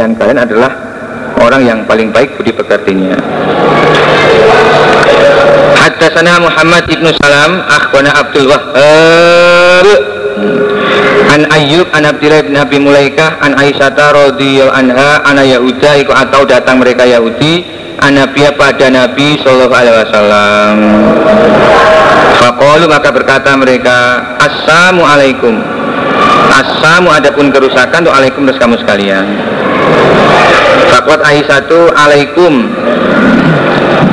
kalian kalian adalah orang yang paling baik budi pekertinya. Haddatsana Muhammad ibnu Salam akhbarana Abdul Wahhab. An Ayyub an Abdillah bin Abi Mulaikah an Aisyah radhiyallahu anha ana Yahuda iku atau datang mereka Yahudi an Nabiya pada Nabi sallallahu alaihi wasallam. Faqalu maka berkata mereka Assalamu Assamu adapun kerusakan tuh alaikum terus kamu sekalian. Fakot Aisyah itu alaikum.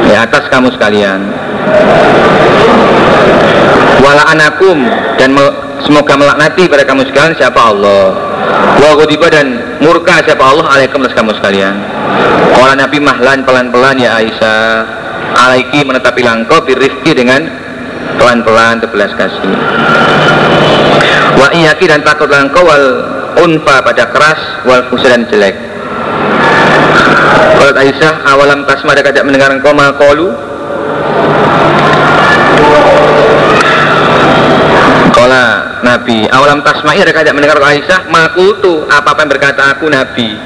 Ya atas kamu sekalian. Wala anakum dan semoga melaknati pada kamu sekalian siapa Allah. Wa ghadiba dan murka siapa Allah alaikum terus kamu sekalian. Kalau Nabi mahlan pelan-pelan ya Aisyah. Alaiki menetapi langkau birifki dengan pelan-pelan terbelas kasih wa iyaki dan takut langkau wal unfa pada keras wal dan jelek. Kalau Aisyah awalam tasma ada kajak mendengar engkau? Makolu Kala Nabi awalam tasma ada kajak mendengar Aisyah? Makutu apa apa yang berkata aku Nabi.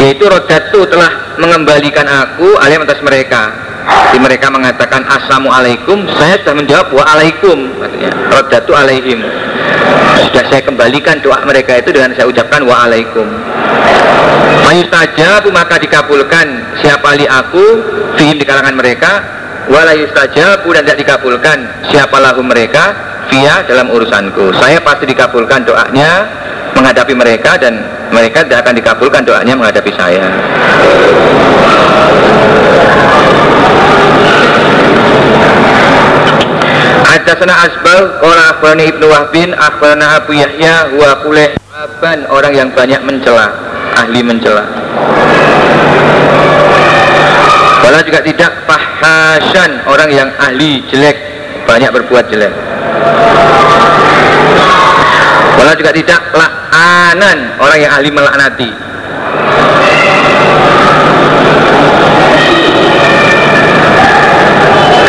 Yaitu rodatu telah mengembalikan aku alim atas mereka di mereka mengatakan assalamualaikum. Saya sudah menjawab waalaikum. Maksudnya rodatu alaihim. Sudah saya kembalikan doa mereka itu dengan saya ucapkan waalaikum. Mayustajabu maka dikabulkan. Siapa li aku fihim di kalangan mereka wala yustajabu dan tidak dikabulkan siapa lahu mereka via dalam urusanku saya pasti dikabulkan doanya menghadapi mereka dan mereka tidak akan dikabulkan doanya menghadapi saya Hadasana Asbal, Qala akhbarani Ibnu Wahbin, akhbarana Abu Yahya, wa kuleh Aban, orang yang banyak mencela, ahli mencela. Qala juga tidak fahasan, orang yang ahli jelek, banyak berbuat jelek. Qala juga tidak la'anan, orang yang ahli melaknati.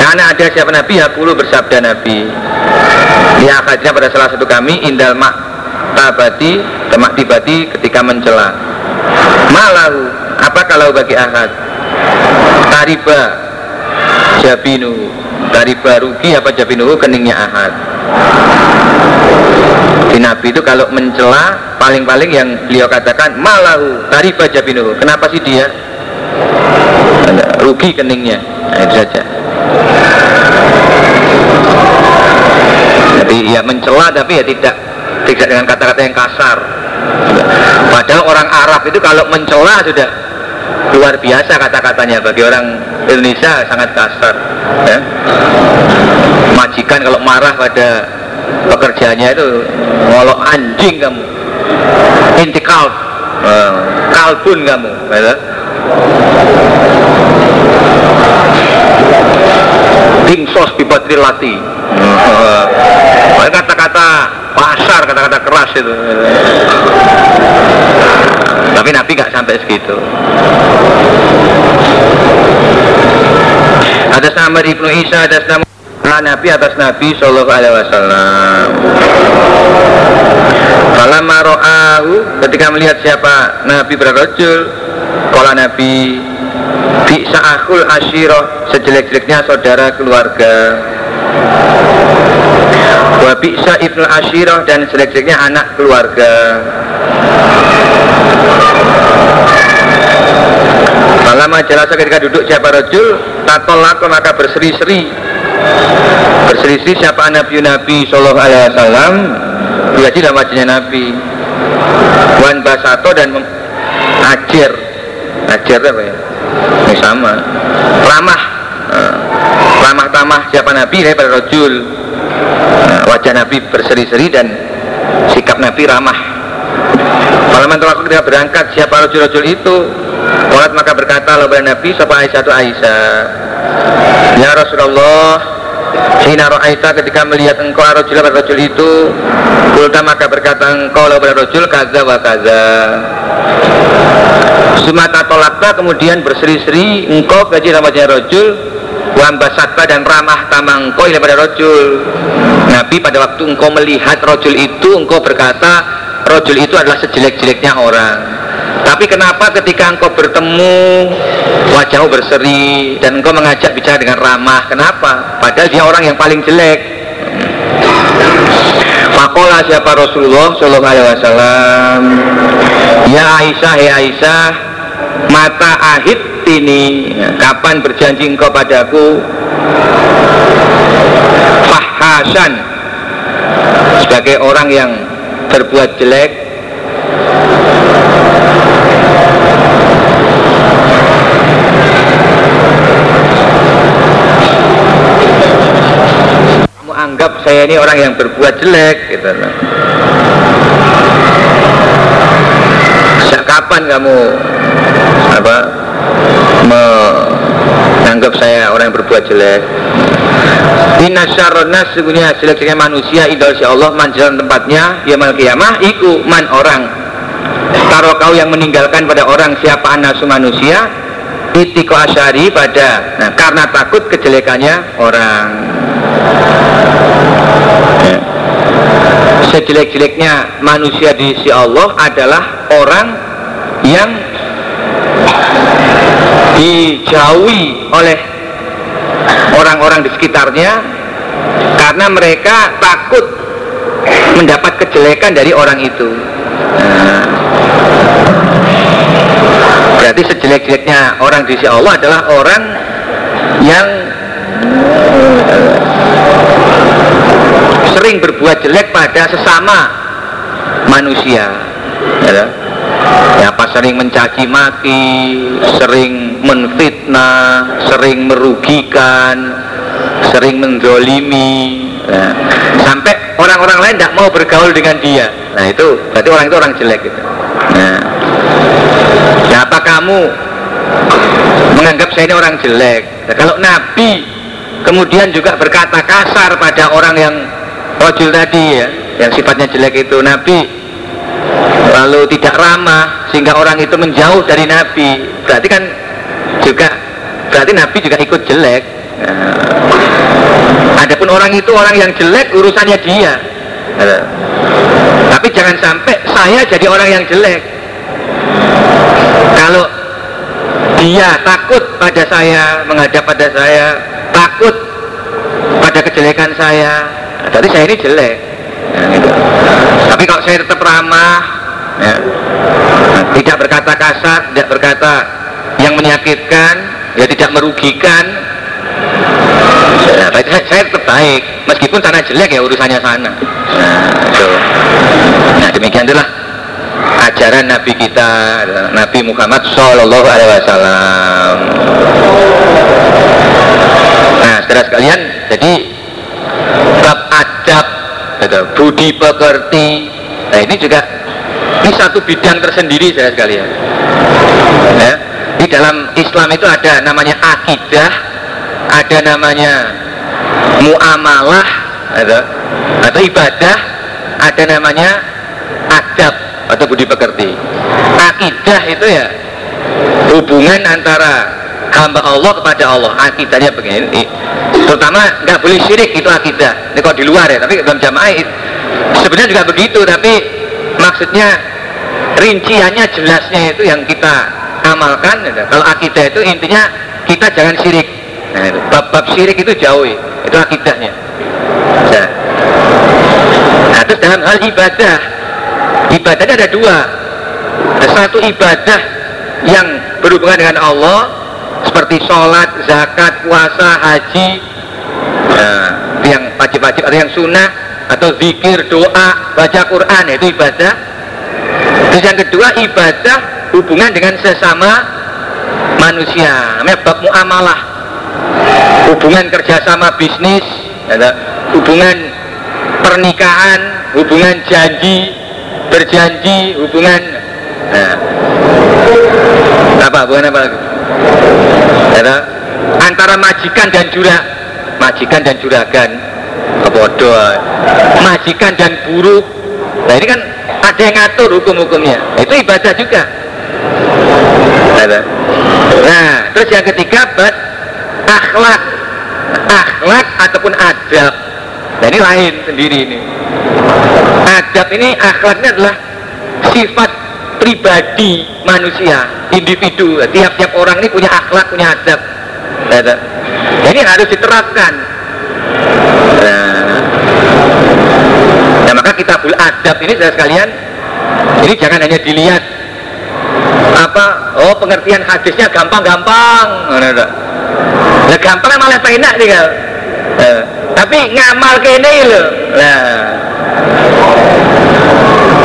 Karena ada siapa Nabi Hakulu bersabda Nabi Di akadnya pada salah satu kami Indal mak tabati Temak tibati ketika mencela Malahu Apa kalau bagi ahad Tariba. Jabinu. Tariba rugi apa jabinu? Keningnya ahad. Di Nabi itu kalau mencela paling-paling yang beliau katakan malahu tariba jabinu. Kenapa sih dia? Rugi keningnya. Nah, itu saja. Jadi ya mencela tapi ya tidak. Tidak dengan kata-kata yang kasar. Padahal orang Arab itu kalau mencela sudah luar biasa kata-katanya bagi orang Indonesia sangat kasar ya. majikan kalau marah pada pekerjaannya itu ngolok anjing kamu intikal uh, kalbun kamu gitu. Dingsos bibatrilati uh, kata-kata pasar kata-kata keras itu tapi Nabi nggak sampai segitu ada nama Ibnu Isa ada nama Nabi atas Nabi Shallallahu Alaihi Wasallam. Kalau maro'ahu ketika melihat siapa Nabi berrojul, kalau Nabi bisa akul ashiroh sejelek-jeleknya saudara keluarga. Wa bisa ibnu ashiroh dan sejelek-jeleknya anak keluarga. Lama jelas ketika duduk siapa rojul, tatolak maka berseri-seri. Berseri-seri siapa Nabi? Nabi Sallallahu Alaihi Wasallam. Berarti dalam wajahnya Nabi. Wan Basato dan Ajir Ajir apa ya? Ini sama. Ramah. Nah, Ramah tamah siapa Nabi? Daripada rojul. Nah, Wajah Nabi berseri-seri dan sikap Nabi ramah. Malaman telah ketika berangkat siapa rojul-rojul itu? Walat maka berkata kepada Nabi Sopa Aisyah itu Aisyah? Ya Rasulullah Hina ro'aita ketika melihat engkau rojul pada rojul itu Kulta maka berkata engkau pada rojul kaza wa kaza. Sumata tolakta kemudian berseri-seri engkau gaji namanya rojul Wambasatba dan ramah tamang engkau pada rojul Nabi pada waktu engkau melihat rojul itu engkau berkata rojul itu adalah sejelek-jeleknya orang. Tapi kenapa ketika engkau bertemu wajahmu berseri dan engkau mengajak bicara dengan ramah? Kenapa? Padahal dia orang yang paling jelek. Fakola siapa Rasulullah Shallallahu Alaihi Wasallam? Ya Aisyah ya Aisyah mata ahid ini kapan berjanji engkau padaku? Fahasan sebagai orang yang berbuat jelek. Kamu anggap saya ini orang yang berbuat jelek gitu sejak kapan kamu apa menganggap saya orang yang berbuat jelek. Inna syarronas sebenarnya jelek-jeleknya manusia idol si Allah manjalan tempatnya yamal kiamah iku man orang. Taruh kau yang meninggalkan pada orang siapa anasu manusia Itiko asyari pada. Nah, Karena takut kejelekannya orang. Ya. Sejelek-jeleknya manusia di si Allah adalah orang yang dijauhi oleh orang-orang di sekitarnya karena mereka takut mendapat kejelekan dari orang itu. Nah, berarti sejelek-jeleknya orang di sisi Allah adalah orang yang sering berbuat jelek pada sesama manusia. Ya ya apa sering mencaci maki sering menfitnah sering merugikan sering mendolimi ya. sampai orang-orang lain tidak mau bergaul dengan dia. Nah itu berarti orang itu orang jelek gitu nah ya kamu menganggap saya ini orang jelek? Nah, kalau Nabi kemudian juga berkata kasar pada orang yang rojul tadi ya yang sifatnya jelek itu Nabi lalu tidak ramah sehingga orang itu menjauh dari Nabi. Berarti kan juga berarti Nabi juga ikut jelek. Adapun orang itu orang yang jelek urusannya dia. Tapi jangan sampai saya jadi orang yang jelek. Kalau dia takut pada saya menghadap pada saya takut pada kejelekan saya berarti saya ini jelek. Tapi kalau saya tetap ramah ya. tidak berkata kasar tidak berkata yang menyakitkan ya tidak merugikan. Ya, saya, saya tetap baik. Meskipun sana jelek ya urusannya sana. Nah itu. Nah demikian itulah ajaran Nabi kita Nabi Muhammad Shallallahu Alaihi Wasallam. Nah saudara sekalian jadi bab adab budi pekerti. Nah ini juga ini satu bidang tersendiri saya sekalian. Ya. Di dalam Islam itu ada namanya akidah ada namanya muamalah atau, atau ibadah ada namanya adab atau budi pekerti. Akidah itu ya hubungan antara hamba Allah kepada Allah. Akidahnya begini terutama nggak boleh syirik itu akidah. Ini kalau di luar ya tapi dalam jamaah sebenarnya juga begitu tapi maksudnya rinciannya jelasnya itu yang kita amalkan. Kalau akidah itu intinya kita jangan syirik. Nah, bab-bab syirik itu jauh itu akidahnya. Nah. nah terus dalam hal ibadah. Ibadahnya ada dua. Ada satu ibadah yang berhubungan dengan Allah seperti sholat, zakat, puasa, haji. Nah, yang wajib-wajib atau yang sunnah atau zikir, doa, baca Quran itu ibadah Terus yang kedua ibadah hubungan dengan sesama manusia. Namanya bab muamalah. Hubungan kerjasama bisnis, ada hubungan pernikahan, hubungan janji, berjanji, hubungan nah, apa hubungan apa lagi? Ada antara majikan dan jura, majikan dan juragan, bodoh, majikan dan buruh. Nah ini kan ada yang ngatur hukum-hukumnya. Itu ibadah juga. Nah terus yang ketiga bad akhlak. Akhlak ataupun adab. Nah ini lain sendiri ini. Adab ini akhlaknya adalah sifat pribadi manusia individu. Tiap-tiap orang ini punya akhlak punya adab. Ya, ini harus diterapkan. Nah, nah maka kitabul adab ini saudara sekalian. Ini jangan hanya dilihat apa oh pengertian hadisnya gampang-gampang. Nah, gampang malah enak nih kalau nah, tapi ngamal kene loh nah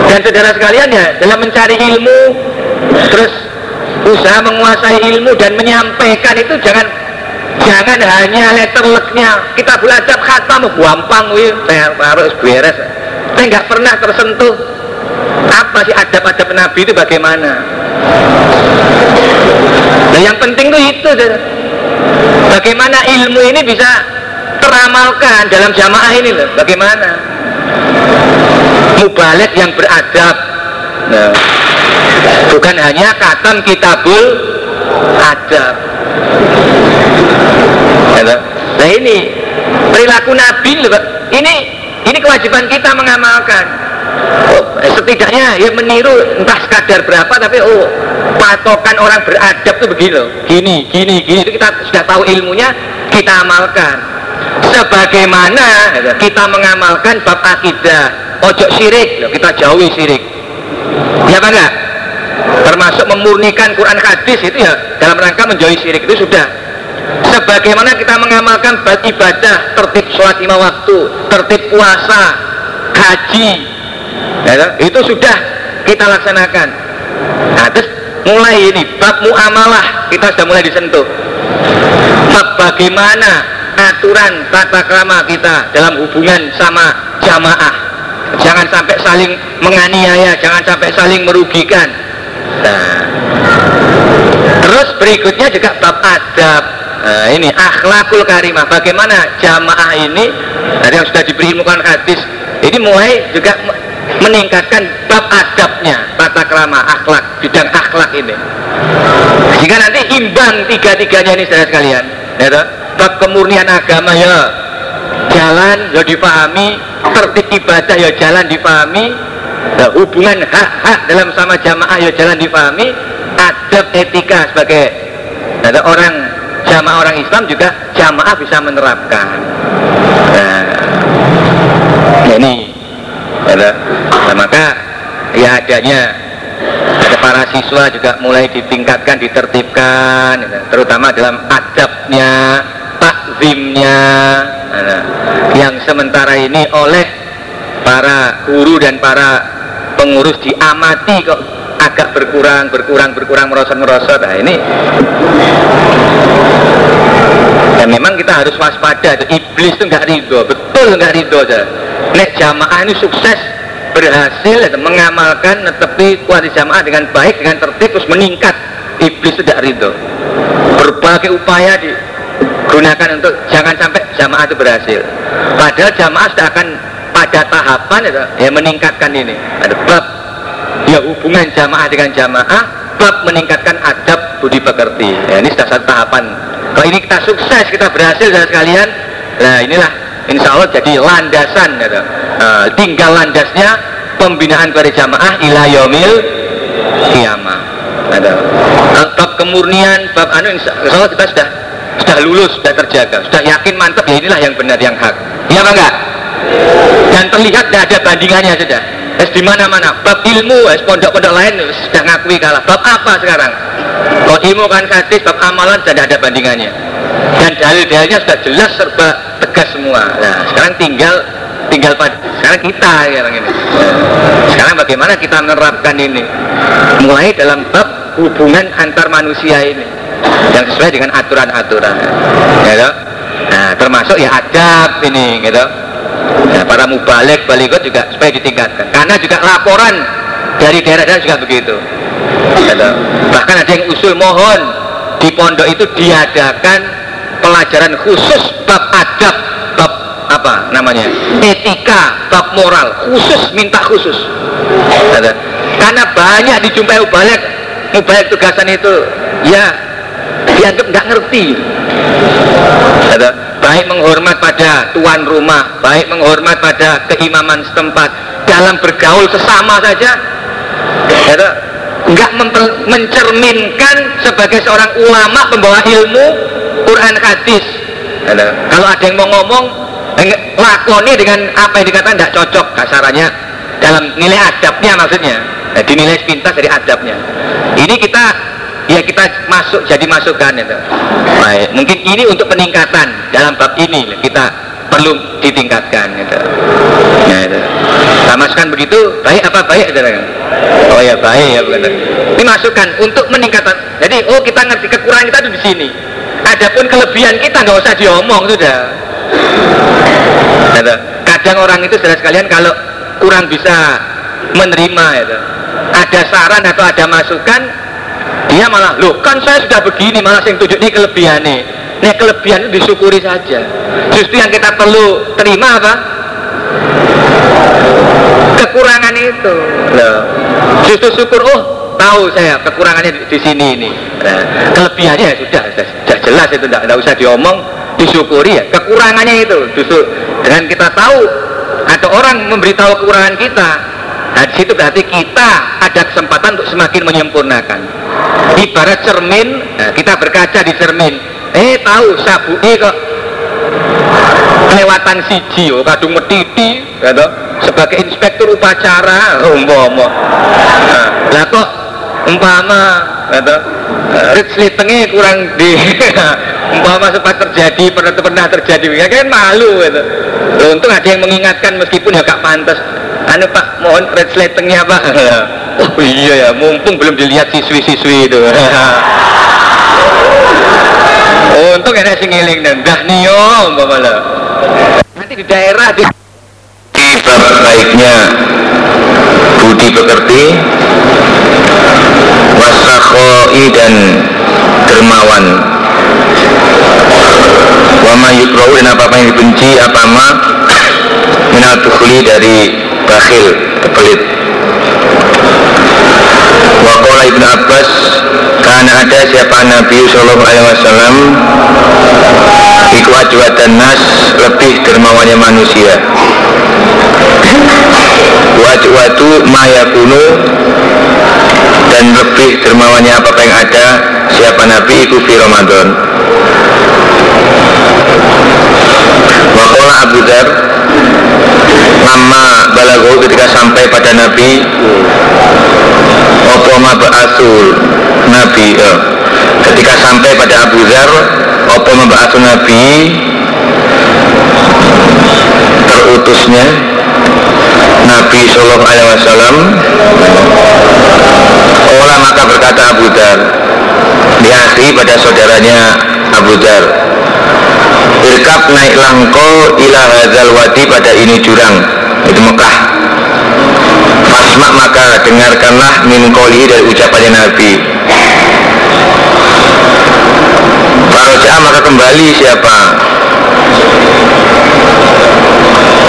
dan saudara sekalian ya dalam mencari ilmu terus usaha menguasai ilmu dan menyampaikan itu jangan jangan hanya letterleknya kita belajar khatam gampang wih saya harus beres saya nggak pernah tersentuh. Apa sih adab-adab Nabi itu bagaimana? Nah yang penting tuh itu bagaimana ilmu ini bisa teramalkan dalam jamaah ini loh? Bagaimana? Mubalik yang beradab. Nah, bukan hanya katam kitabul adab. Nah ini perilaku Nabi loh ini ini kewajiban kita mengamalkan. Oh, eh, setidaknya ya meniru entah sekadar berapa tapi oh patokan orang beradab tuh begini loh. Gini gini gini. Itu kita sudah tahu ilmunya kita amalkan. Sebagaimana kita mengamalkan bab akidah ojo sirik loh, kita jauhi sirik ya apa enggak? Termasuk memurnikan Quran hadis itu ya dalam rangka menjauhi sirik itu sudah sebagaimana kita mengamalkan ibadah tertib sholat lima waktu tertib puasa haji? Ya, itu sudah kita laksanakan. Nah terus mulai ini bab muamalah kita sudah mulai disentuh. Bab bagaimana aturan tata krama kita dalam hubungan sama jamaah. Jangan sampai saling menganiaya jangan sampai saling merugikan. Nah, terus berikutnya juga bab adab nah, ini akhlakul karimah. Bagaimana jamaah ini dari yang sudah diberi ilmukan hadis ini mulai juga meningkatkan bab adabnya tata krama akhlak bidang akhlak ini. Jika nanti imbang tiga-tiganya ini saudara sekalian. Ya bab kemurnian agama ya. Jalan ya dipahami. Tertib ibadah ya jalan dipahami. Ya, hubungan hak-hak dalam sama jamaah ya jalan dipahami. Adab etika sebagai ada orang jamaah orang Islam juga jamaah bisa menerapkan. Nah, ini nah, maka ya adanya ada para siswa juga mulai ditingkatkan ditertibkan terutama dalam adabnya takzimnya nah, yang sementara ini oleh para guru dan para pengurus diamati kok agak berkurang berkurang berkurang merosot merosot nah ini ya memang kita harus waspada. Itu iblis itu nggak ridho. Betul nggak ridho aja. Nek jamaah ini sukses berhasil mengamalkan netepi kualitas jamaah dengan baik dengan tertib terus meningkat. Iblis tidak ridho. Berbagai upaya di gunakan untuk jangan sampai jamaah itu berhasil. Padahal jamaah sudah akan pada tahapan itu ya meningkatkan ini. Ada bab ya hubungan jamaah dengan jamaah bab meningkatkan adab budi pekerti ya, ini sudah satu tahapan kalau ini kita sukses kita berhasil dan sekalian nah inilah insya Allah jadi landasan gitu. nah, tinggal landasnya pembinaan kepada jamaah ila yomil kiamah ada bab kemurnian bab anu insya Allah kita sudah sudah lulus, sudah terjaga, sudah yakin mantap ya inilah yang benar yang hak. Iya apa enggak? Dan terlihat tidak ada bandingannya sudah. Es di mana-mana. Bab ilmu, es pondok-pondok lain sudah ngakui kalah. Bab apa sekarang? Kalau ilmu kan hadis, bab amalan sudah ada bandingannya. Dan dalil-dalilnya sudah jelas serba tegas semua. Nah, sekarang tinggal tinggal pada sekarang kita sekarang ini. Sekarang bagaimana kita menerapkan ini? Mulai dalam bab hubungan antar manusia ini yang sesuai dengan aturan-aturan gitu. nah termasuk ya adab ini gitu nah, para mubalik balikot juga supaya ditingkatkan. Karena juga laporan dari daerah-daerah juga begitu. Gitu. bahkan ada yang usul mohon di pondok itu diadakan pelajaran khusus bab adab bab apa namanya? Etika bab moral. Khusus minta khusus. Karena banyak dijumpai mubalik. Mubalik tugasan itu ya dianggap nggak ngerti baik menghormat pada tuan rumah baik menghormat pada keimaman setempat. Dalam bergaul sesama saja ada nggak mencerminkan sebagai seorang ulama pembawa ilmu Quran hadis. Kalau ada yang mau ngomong lakoni dengan apa yang dikatakan tidak cocok. Kasarannya dalam nilai adabnya maksudnya. Nah, dinilai sepintas dari adabnya. Ini kita ya kita masuk jadi masukan itu baik mungkin ini untuk peningkatan dalam bab ini kita perlu ditingkatkan gitu. Nah, itu. Nah, masukan begitu baik apa baik itu Oh ya baik ya begitu. Ini masukan untuk meningkatkan. Jadi oh kita ngerti kekurangan kita itu di sini. Adapun kelebihan kita nggak usah diomong sudah. Gitu. Kadang orang itu saudara sekalian kalau kurang bisa menerima itu. Ada saran atau ada masukan, dia malah loh kan saya sudah begini malah yang tunjuk ini kelebihan nih kelebihan itu disyukuri saja. Justru yang kita perlu terima apa? Kekurangan itu. Loh. Justru syukur, oh tahu saya kekurangannya di, di sini ini. Nah, Kelebihannya ya sudah, sudah, sudah jelas itu tidak usah diomong. Disyukuri ya, kekurangannya itu. Justru dengan kita tahu Atau orang memberitahu kekurangan kita Nah di situ berarti kita ada kesempatan untuk semakin menyempurnakan. Ibarat cermin, nah, kita berkaca di cermin. Eh tahu sabu eh kok kelewatan siji oh kadung metiti gitu. Sebagai inspektur upacara umpama. Nah, lah kok umpama gitu. Ritsli kurang di umpama sempat terjadi pernah pernah terjadi ya kan malu gitu. Untung ada yang mengingatkan meskipun ya gak pantas anu pak mohon ritsletengnya pak. Oh iya ya mumpung belum dilihat siswi-siswi itu. Untung ada sing ngiling dan dah nio umpama Nanti di daerah di bab baiknya budi pekerti wasakhoi dan dermawan. Wama yukrau dan apa-apa yang dibenci apa ma minal dari bakhil pelit Wakola Ibn Abbas karena ada siapa Nabi Sallallahu Alaihi Wasallam Iku dan nas lebih dermawannya manusia. Wajwatu mayakunu dan lebih dermawannya apa yang ada siapa Nabi itu di Ramadan. Wakola Abu Dhar Lama balago ketika sampai pada Nabi. Opo mab'asul Nabi eh, Ketika sampai pada Abu Dhar Opo mab'asul Nabi? Terutusnya Nabi Sallallahu Alaihi Wasallam. Olah maka berkata Abu Dhar Di pada saudaranya Abu Dhar Irkab naiklah engkau ila hadzal wadi pada ini jurang Itu Mekah. Fasma maka dengarkanlah min koli dari ucapannya Nabi. Faroja maka kembali siapa?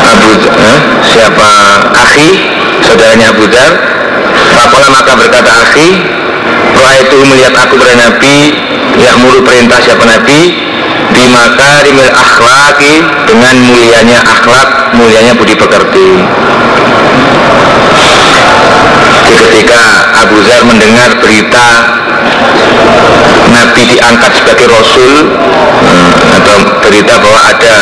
Abu eh, siapa? Akhi saudaranya Abu Dar Fakola maka berkata akhi Roa itu melihat aku pada Nabi Yang mulu perintah siapa Nabi di makarimil akhlaki dengan mulianya akhlak mulianya budi pekerti. Ketika Abu Zar mendengar berita Nabi diangkat sebagai Rasul hmm, atau berita bahwa ada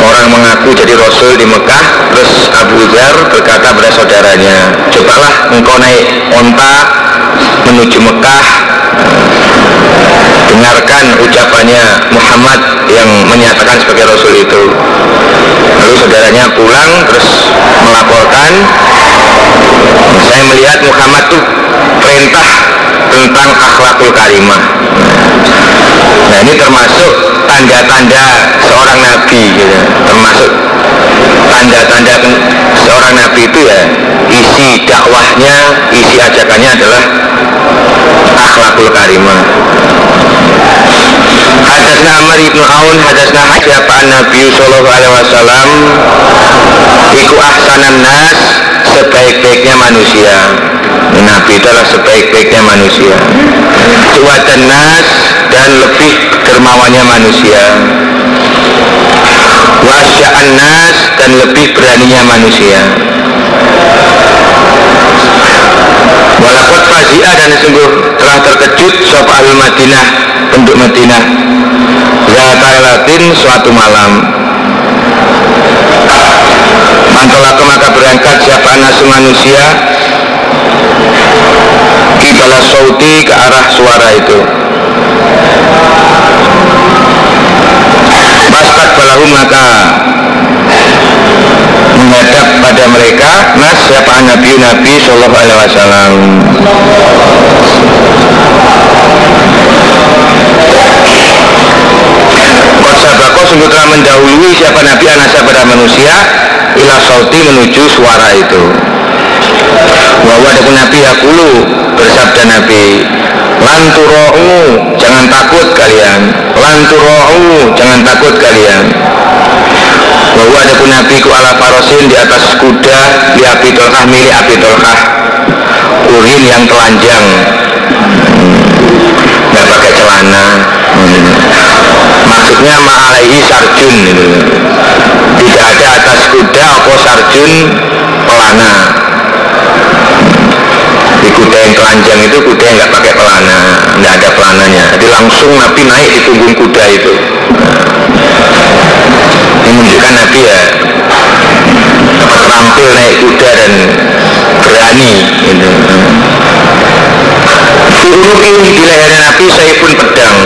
orang mengaku jadi Rasul di Mekah terus Abu Zar berkata pada saudaranya cobalah engkau naik onta menuju Mekah dengarkan ucapannya Muhammad yang menyatakan sebagai Rasul itu. Lalu saudaranya pulang terus melaporkan. Saya melihat Muhammad tuh perintah tentang akhlakul karimah. Nah ini termasuk tanda-tanda seorang nabi gitu. termasuk tanda-tanda seorang nabi itu ya isi dakwahnya isi ajakannya adalah akhlakul karimah Hadasna Amr ibn Aun Hadasna siapa Nabi Sallallahu Alaihi Wasallam? Iku ahsanan nas Sebaik-baiknya manusia. Nabi adalah sebaik-baiknya manusia. Cuatan nas Dan lebih dermawannya manusia. Wasya'an nas Dan lebih beraninya manusia Fazi'a dan sungguh telah terkejut sop al Madinah penduduk Madinah. Zatailatin suatu malam. Mantolaku maka berangkat siapa nasu manusia? Kibala sauti ke arah suara itu. Pastak balahu maka menghadap pada mereka nas siapa? Nabi nabi sallallahu alaihi wasallam. Kosabako sungguh telah mendahului siapa nabi anasa pada manusia ila sauti menuju suara itu. Bahwa ada nabi yakulu bersabda nabi lanturo'u jangan takut kalian. Lanturo'u jangan takut kalian bahwa ada pun Nabi ku ala farosin di atas kuda di api tolkah milik api tolkah urin yang telanjang hmm. nggak pakai celana hmm. maksudnya ma'alaihi sarjun gitu. tidak ada atas kuda apa sarjun pelana di kuda yang telanjang itu kuda yang nggak pakai pelana nggak ada pelananya jadi langsung Nabi naik di punggung kuda itu ini menunjukkan Nabi ya terampil naik kuda dan berani gitu. Uruki di leher Nabi saya pun pedang.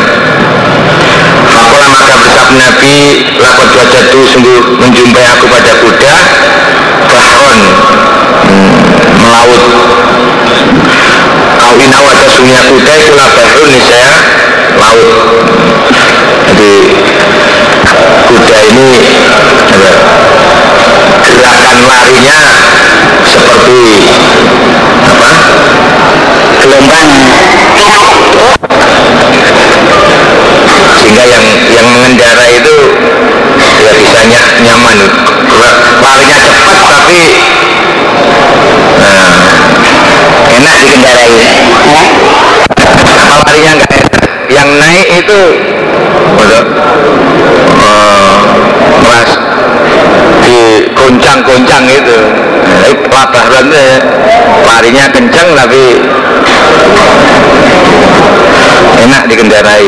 Fakola maka bersab Nabi Lakot wajah itu sungguh menjumpai aku pada kuda Bahron hmm, Melaut. Inau atau sungai kuda itulah Bahrun nih saya Laut. Jadi kuda ini gerakan larinya seperti apa gelombang. Sehingga yang yang mengendara itu ya bisa nyaman. Larinya cepat tapi nah, enak dikendarai. Apa larinya enggak enak? Yang naik itu betul pas di goncang-goncang itu. Labaran larinya kencang tapi enak dikendarai.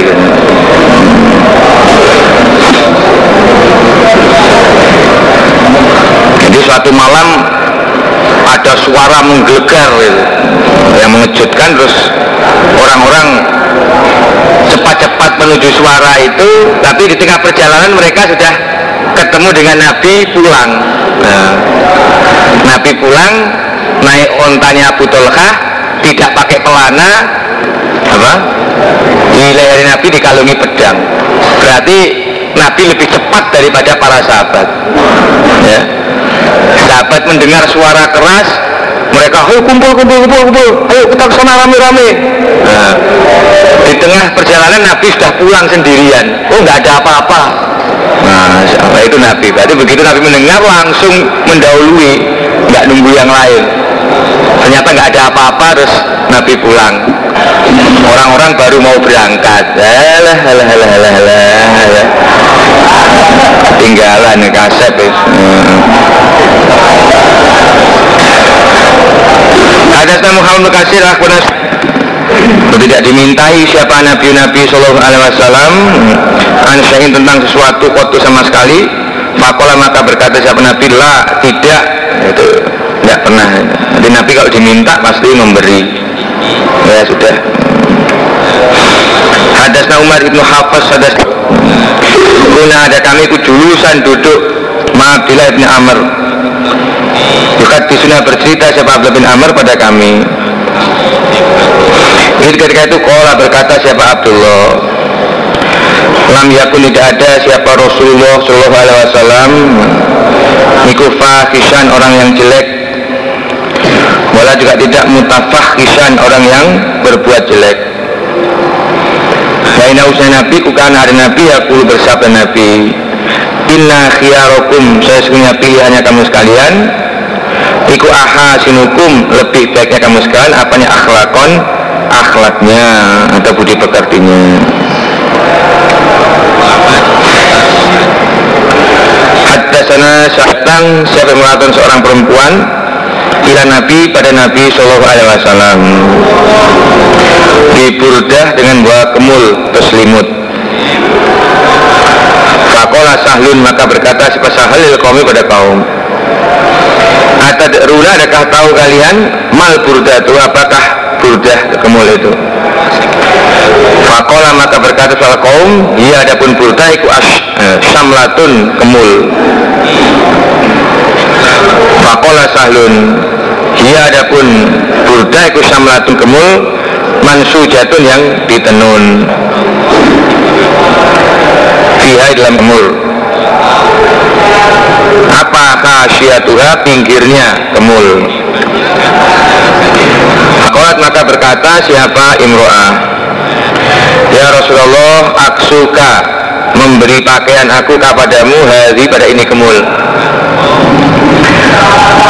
Jadi suatu malam ada suara menggelegar yang mengejutkan terus orang-orang cepat-cepat menuju suara itu tapi di tengah perjalanan mereka sudah ketemu dengan Nabi pulang. Nah, Nabi pulang naik ontanya Abu Tolkah tidak pakai pelana apa? Di leher Nabi dikalungi pedang. Berarti Nabi lebih cepat daripada para sahabat. Ya. sahabat mendengar suara keras mereka ayo kumpul kumpul kumpul kumpul. Ayo kita ke sana rame rame nah, di tengah perjalanan Nabi sudah pulang sendirian. Oh nggak ada apa-apa. Nah itu Nabi? Berarti begitu Nabi mendengar langsung mendahului nggak nunggu yang lain. Ternyata nggak ada apa-apa terus Nabi pulang. Orang-orang baru mau berangkat. Alah alah alah alah alah tinggalan kasep ya. Muhammad Akhbanas tidak dimintai siapa nabi-nabi Shallallahu Alaihi Wasallam ansain tentang sesuatu kotu sama sekali Fakola maka berkata siapa nabi lah tidak itu tidak pernah jadi nabi kalau diminta pasti memberi ya sudah Hadasna Umar ibnu Hafiz hadas Guna ada kami ku julusan duduk Ma'abdillah ibn Amr Yukat disuna bercerita siapa Abdullah bin Amr pada kami. Jadi ketika itu kola berkata siapa Abdullah? Lam yakun tidak ada siapa Rasulullah Sallallahu Alaihi Wasallam. Niku fahishan orang yang jelek. Wala juga tidak mutafahishan orang yang berbuat jelek. Baina usai Nabi kukan hari Nabi aku bersabda Nabi Inna saya sebenarnya pilihannya kamu sekalian. Iku aha sinukum. Lebih baiknya kamu sekalian. Apanya? Akhlakon. Akhlaknya. Atau budi pekertinya. Sana syahtan siapa yang mengatakan seorang perempuan? Ila Nabi pada Nabi Shallallahu Alaihi Wasallam. Di burdah dengan buah kemul terselimut Fakola sahlun maka berkata si sahalil kaum pada kaum? Atadruna adakah tahu kalian mal burdah itu? Apakah burdah kemul itu? Fakola maka berkata salah kaum Iya adapun burdah iku as, eh, samlatun kemul. Fakola sahlun Iya adapun burda iku samlatun kemul mansujatun yang ditenun Fiha dalam kemul Apa khasyatuha pinggirnya kemul Fakolat maka berkata siapa imro'ah? Ya Rasulullah aksuka memberi pakaian aku kepadamu hari pada ini kemul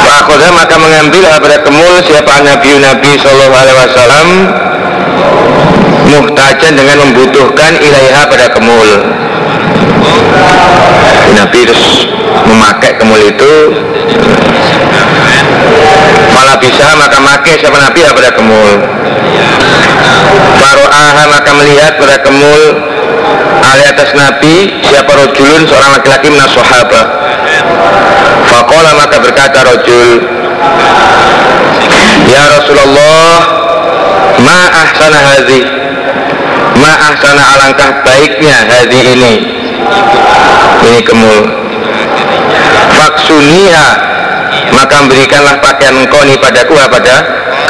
Fakodah maka mengambil pada kemul siapa Nabi Nabi Sallallahu Alaihi Wasallam muhtajan dengan membutuhkan ilaiha pada kemul Nabi terus memakai kemul itu. Malah bisa maka make siapa Nabi pada kemul. Faro'aha maka melihat pada kemul Ali atas Nabi siapa rojulun? Seorang laki-laki minas sahabat. Fakola maka berkata rojul Ya Rasulullah Ma ahsana hadhi Ma ahsana alangkah baiknya hadhi ini Ini kemul. Faksuniha. Maka berikanlah pakaian engkau ini padaku pada?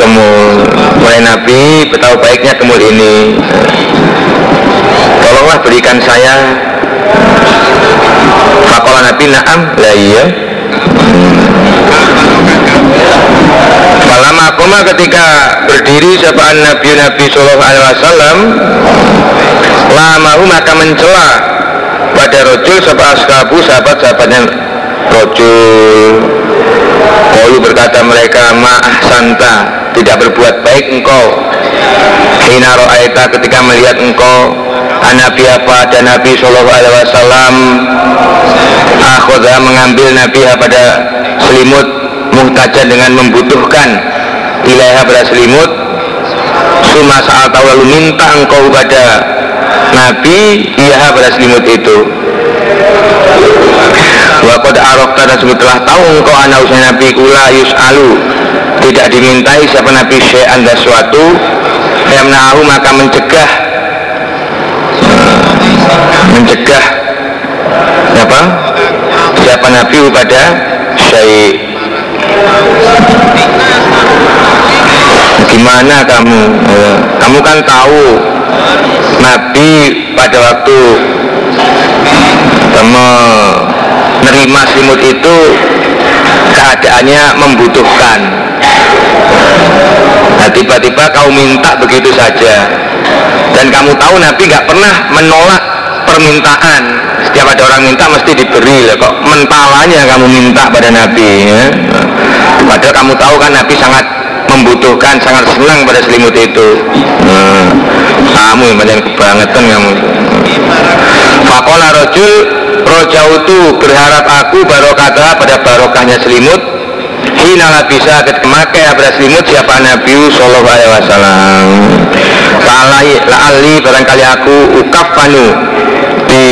Kemul. Mulai Nabi betapa baiknya kemul ini. Tolonglah berikan saya. Fakola Nabi na'am. Lah iya. Falama koma ketika berdiri sapaan Nabi Nabi Sallallahu Alaihi Wasallam lamahu maka mencela pada rojul sebab ashabu sahabat-sahabatnya rojul. Kalu berkata mereka ma'ah santa tidak berbuat baik engkau. Hina ro'aita ketika melihat engkau Nabi apa? Dan Nabi Shallallahu Alaihi Wasallam. Akhoda mengambil Nabi pada selimut muhtajan dengan membutuhkan ilaiha pada selimut. Suma saat tahu lalu minta engkau pada Nabi iya pada selimut itu Wakod arokta dan telah tahu engkau anak usia Nabi kula yus'alu. Tidak dimintai siapa Nabi syai'an dan suatu. Yang menahu maka mencegah. Mencegah. Apa siapa Nabi pada syai gimana kamu? Eh, kamu kan tahu. Nabi pada waktu menerima selimut itu keadaannya membutuhkan. Nah tiba-tiba kau minta begitu saja. Dan kamu tahu Nabi nggak pernah menolak permintaan. Setiap ada orang minta mesti diberi lah kok. Mentalanya kamu minta pada Nabi ya. padahal kamu tahu kan Nabi sangat membutuhkan sangat senang pada selimut itu. Nah, kamu yang banyak kebangetan kamu. Fakola rojul rojautu berharap aku barokata pada barokahnya selimut. Hina bisa ketika memakai pada selimut siapa Nabi Sallallahu Alaihi Wasallam. La'ali barangkali aku ukafanu di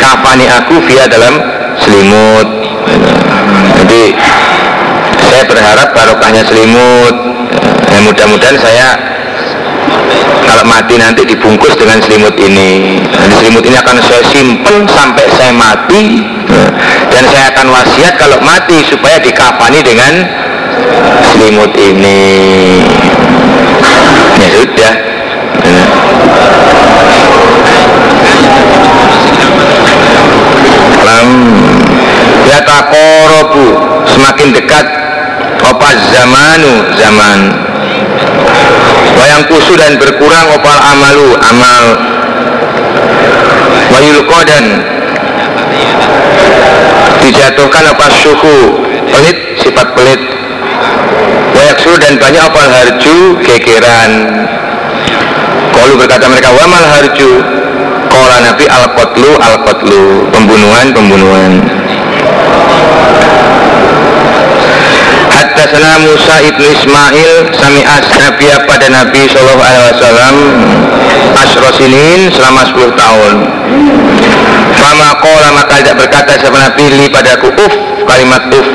kafani aku via dalam selimut. Jadi saya berharap barokahnya selimut. Ya, mudah-mudahan saya kalau mati nanti dibungkus dengan selimut ini. Dan selimut ini akan saya simpan sampai saya mati. Dan saya akan wasiat kalau mati supaya dikafani dengan selimut ini. Ya sudah. Lam ya takorobu semakin dekat. Apa zamanu? Zaman wayang kusu dan berkurang opal amalu amal. Wayulko dan dijatuhkan apa suhu pelit sifat pelit. Wayaksu dan banyak opal harju gegeran. Kalau berkata mereka wamal harju? Kola Nabi al-qatlu al-qatlu. Pembunuhan pembunuhan Hadasana Musa ibnu Ismail Sami Nabiya pada Nabi Sallallahu Alaihi Wasallam Asrosinin selama 10 tahun. Fama kola maka tidak berkata siapa Nabi li padaku uf kalimat uf.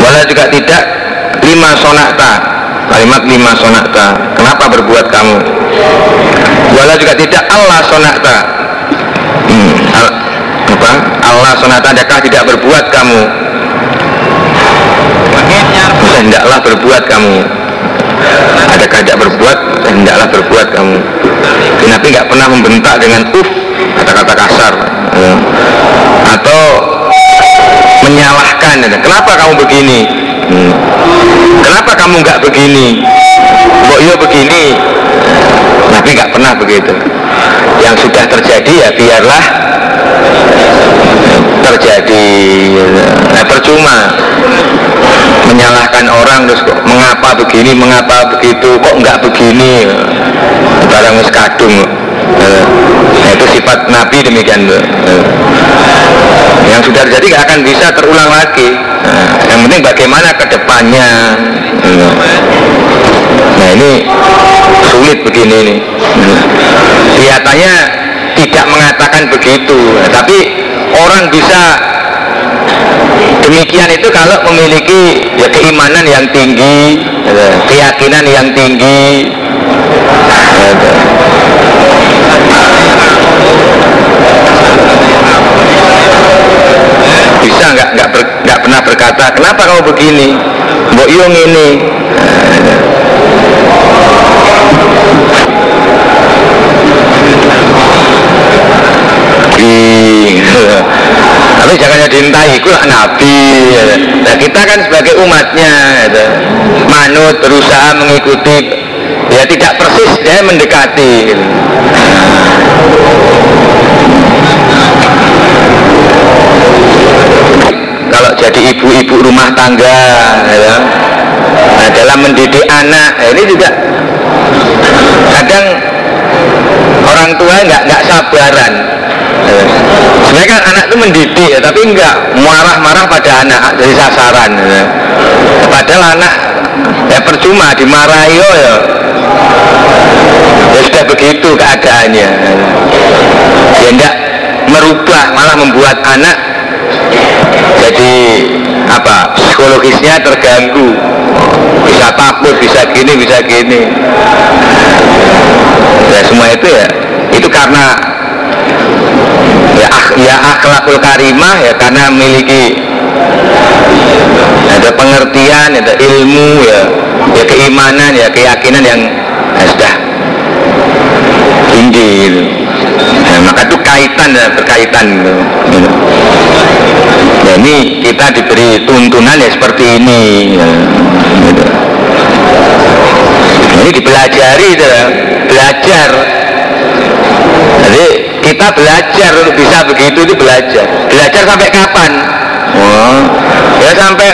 Wala juga tidak lima sonakta kalimat lima sonakta. Kenapa berbuat kamu? Wala juga tidak Allah sonakta. Hmm, al, apa? Allah sonakta adakah tidak berbuat kamu hendaklah berbuat kamu adakah tidak berbuat hendaklah berbuat kamu Nabi nggak pernah membentak dengan uf kata-kata kasar ya. atau menyalahkan ya. kenapa kamu begini hmm. kenapa kamu nggak begini kok iya begini Nabi nggak pernah begitu yang sudah terjadi ya biarlah terjadi nah, percuma menyalahkan orang terus kok mengapa begini mengapa begitu kok nggak begini? Barang kadung nah, itu sifat Nabi demikian yang sudah terjadi nggak akan bisa terulang lagi. Nah, yang penting bagaimana ke depannya nah ini sulit begini ini. Kelihatannya tidak mengatakan begitu. Tapi orang bisa demikian itu kalau memiliki ya keimanan yang tinggi ya, keyakinan yang tinggi. Ya, bisa nggak nggak nggak pernah berkata kenapa kamu begini? Mbok yung ini tapi jangan diintai itu nabi nah kita kan sebagai umatnya gitu. manut berusaha mengikuti ya tidak persis ya mendekati gitu. kalau jadi ibu-ibu rumah tangga ya, nah, dalam mendidik anak nah, ini juga kadang orang tua nggak nggak sabaran sebenarnya kan anak itu mendidik ya, tapi enggak marah-marah pada anak dari sasaran ya. padahal anak ya percuma dimarahi oh ya. Ya sudah begitu keadaannya ya enggak merubah malah membuat anak jadi apa psikologisnya terganggu. Bisa takut bisa gini bisa gini. Ya semua itu ya itu karena ya, ya akhlakul karimah ya karena memiliki ada pengertian ada ilmu ya ya keimanan ya keyakinan yang ya, sudah tinggi gitu. nah, maka itu kaitan dan berkaitan gitu. Ya, ini kita diberi tuntunan ya seperti ini ya, gitu. ini dipelajari gitu, belajar jadi kita belajar untuk bisa begitu itu belajar. Belajar sampai kapan? Oh, ya sampai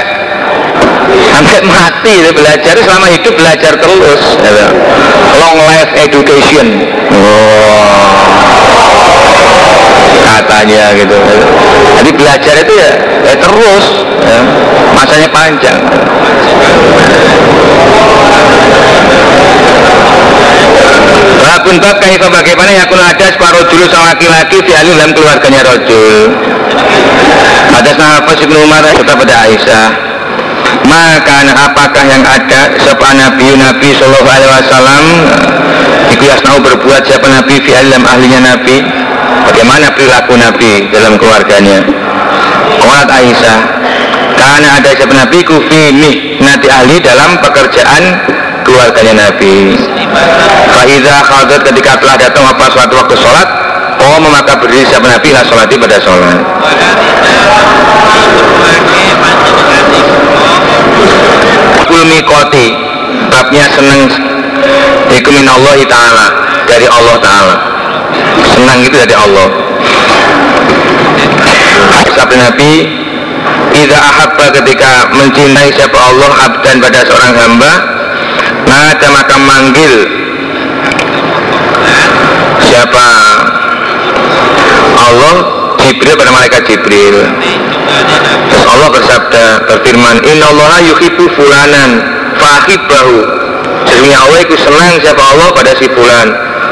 sampai mati itu belajar. Selama hidup belajar terus. Ya. long life education. Oh, katanya gitu. Jadi belajar itu ya, ya terus. Ya, masanya panjang Babun bab kaifa bagaimana? Yakun ada separuh dulu sama laki-laki di ahli dalam keluarganya rojul. Ada sahabat Ibnu Umar serta pada Aisyah. Maka apakah yang ada siapa Nabi? Nabi Shallallahu Alaihi Wasallam Iku tahu berbuat siapa Nabi? Fi dalam ahlinya Nabi. Bagaimana perilaku Nabi dalam keluarganya? Kuat Aisyah Karena ada siapa Nabi kufi nanti ahli dalam pekerjaan keluarganya Nabi Faiza khadat ketika telah datang apa suatu waktu sholat Oh maka berdiri siapa Nabi lah sholati pada sholat. Kulmi koti Babnya seneng. Ikumin Allah Ta'ala Dari Allah Ta'ala. Senang itu dari Allah. Sabda Nabi Ida ahabba ketika mencintai siapa Allah abdan pada seorang hamba Nada maka manggil. Siapa? Allah Jibril pada malaikat Jibril. Terus Allah bersabda berfirman Inna Allah yuhibu fulanan Fahibahu. Sesungguhnya Allah itu senang siapa Allah pada si fulan.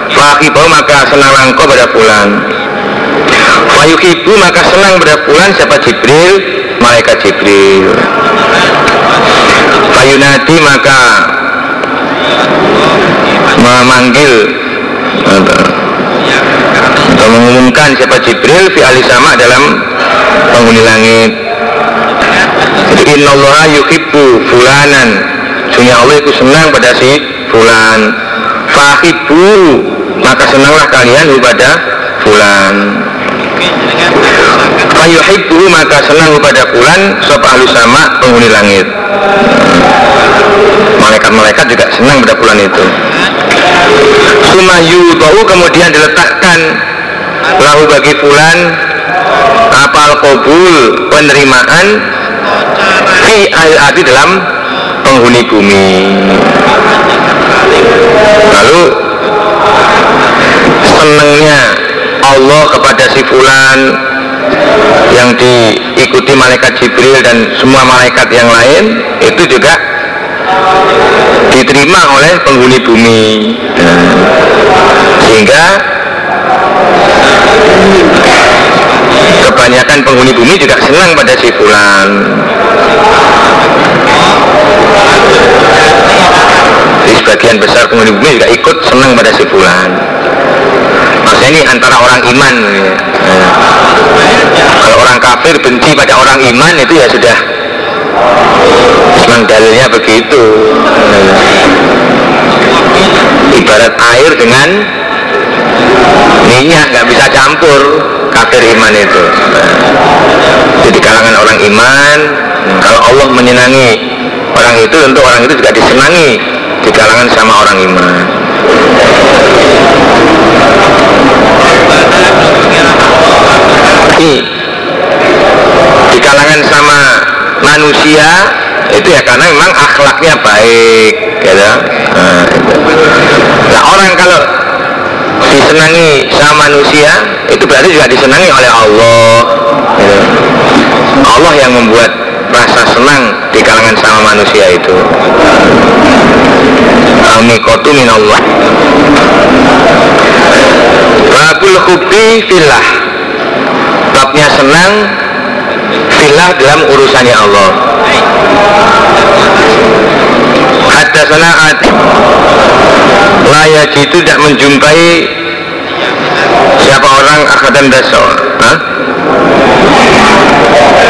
Fahibahu maka senang engkau pada fulan. Fayuhibu maka senang pada fulan siapa Jibril? Malaikat Jibril. Fayunadi maka memanggil. Atau mengumumkan siapa Jibril fi sama dalam penghuni langit. Jadi innallaha yuhibbu fulanan. Sunya Allah itu senang pada si fulan. Fahibu maka senanglah kalian kepada fulan. Fayuhibbu maka senang kepada fulan ahlu sama penghuni langit. Malaikat-malaikat juga senang pada fulan itu Sumayu bau kemudian diletakkan lahu bagi fulan apal kobul penerimaan fi arti dalam penghuni bumi. Lalu senangnya Allah kepada si fulan yang diikuti malaikat Jibril dan semua malaikat yang lain itu juga diterima oleh penghuni bumi. Sehingga kebanyakan penghuni bumi juga senang pada si fulan di sebagian besar penghuni bumi juga ikut senang pada si fulan maksudnya ini antara orang iman. Ya. kalau orang kafir benci pada orang iman itu ya sudah memang dalilnya begitu. Ibarat air dengan minyak nggak bisa campur kafir iman itu. Jadi kalangan orang iman kalau Allah menyenangi orang itu tentu orang itu juga disenangi di kalangan sama orang iman. Di kalangan sama manusia itu ya karena memang akhlaknya baik gitu. Nah, orang kalau disenangi sama manusia itu berarti juga disenangi oleh Allah gitu. Allah yang membuat rasa senang di kalangan sama manusia itu Amikotu minallah Babul hubi filah Babnya senang Filah dalam urusannya Allah. Hadasana ad Layak itu tidak menjumpai Siapa orang akadan daso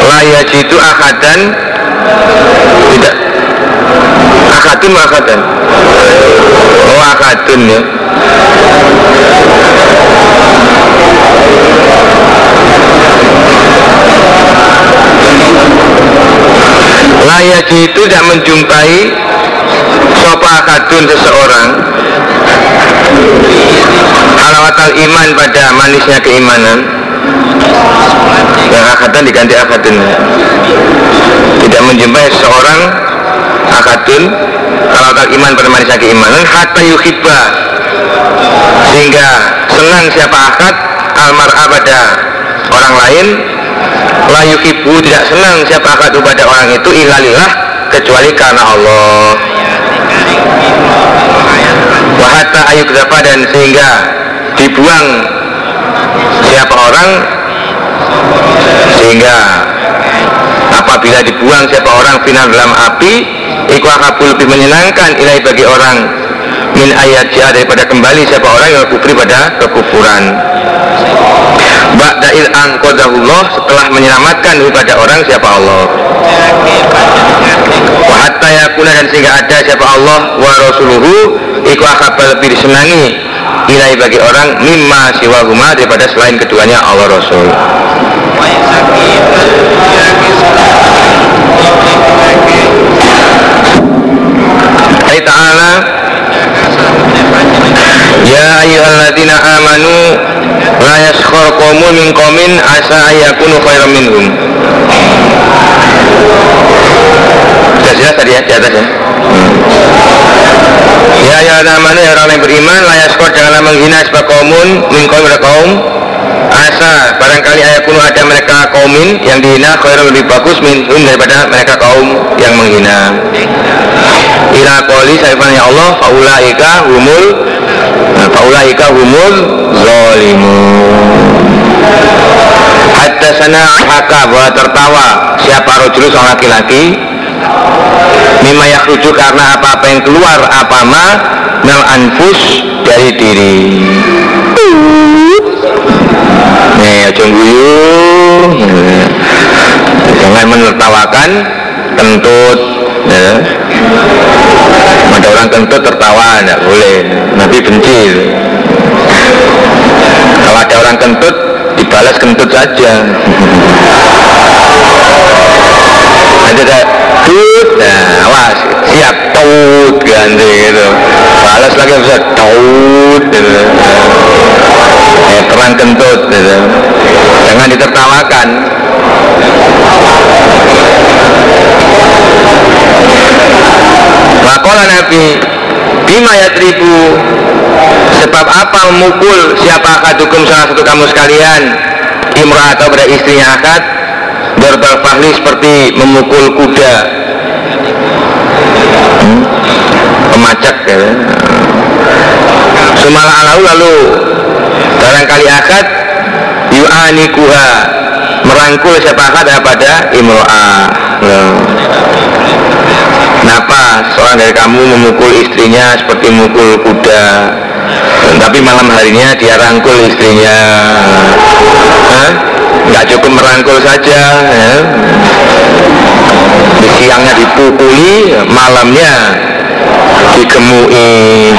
Layak itu akadan Tidak. Akadun akadan Oh akadun ya layak itu tidak menjumpai sopa kadun seseorang. Halawatal iman pada manisnya keimanan. Yang akadun diganti akadun. Tidak menjumpai seseorang akadun halawatal iman pada manisnya keimanan. Hatta yuhibba. Sehingga senang siapa akad almar'a pada orang lain layu ibu tidak senang siapa akad kepada orang itu ilalillah kecuali karena Allah. Wahata ayu dan sehingga dibuang siapa orang sehingga apabila dibuang siapa orang final dalam api iku lebih menyenangkan ilai bagi orang min ayat jihad daripada kembali siapa orang yang kufri pada kekufuran. Ba'da'il angkodahullah setelah menyelamatkan kepada orang siapa Allah. Wa hatta yakuna dan sehingga ada siapa Allah wa rasuluhu iku akabal lebih disenangi ilai bagi orang mimma siwahuma daripada selain keduanya Allah Rasul. Ta'ala Ya ayyuhalladzina amanu la yaskhar qaumun min qaumin asa ayakunu khairan minhum. Sudah jelas tadi ya di atas ya. Ya ya amanu ya orang yang beriman la yaskhar janganlah menghina sebab kaumun min qaum kaum asa barangkali ayakunu ada mereka kaumin yang dihina khairun lebih bagus minhum daripada mereka kaum yang menghina ila qoli ya Allah faulaika humul humul zalimun. Hatta sana haka bahwa tertawa siapa rojul seorang laki-laki mimma yakhruju karena apa-apa yang keluar apa ma mel anfus dari diri. Nih aja jangan menertawakan kentut ya. ada orang kentut tertawa tidak boleh. Nanti benci. Kalau ada orang kentut dibalas kentut saja. Nanti ada tut. Nah awas. Siap tut ganti gitu. Balas lagi bisa tut gitu. Eh, terang kentut gitu. jangan ditertawakan Makola Nabi Bima ya tribu Sebab apa memukul siapa akadukum salah satu kamu sekalian? Imrah atau pada istrinya akad? Berbal fahli seperti memukul kuda. Hmm? Pemacak ya. Sumala alau lalu Barangkali akad Yu'anikuha Merangkul siapa akad pada imro'ah Kenapa seorang dari kamu memukul istrinya seperti memukul kuda Tapi malam harinya dia rangkul istrinya? Nggak cukup merangkul saja ya. Di siangnya dipukuli, malamnya digemui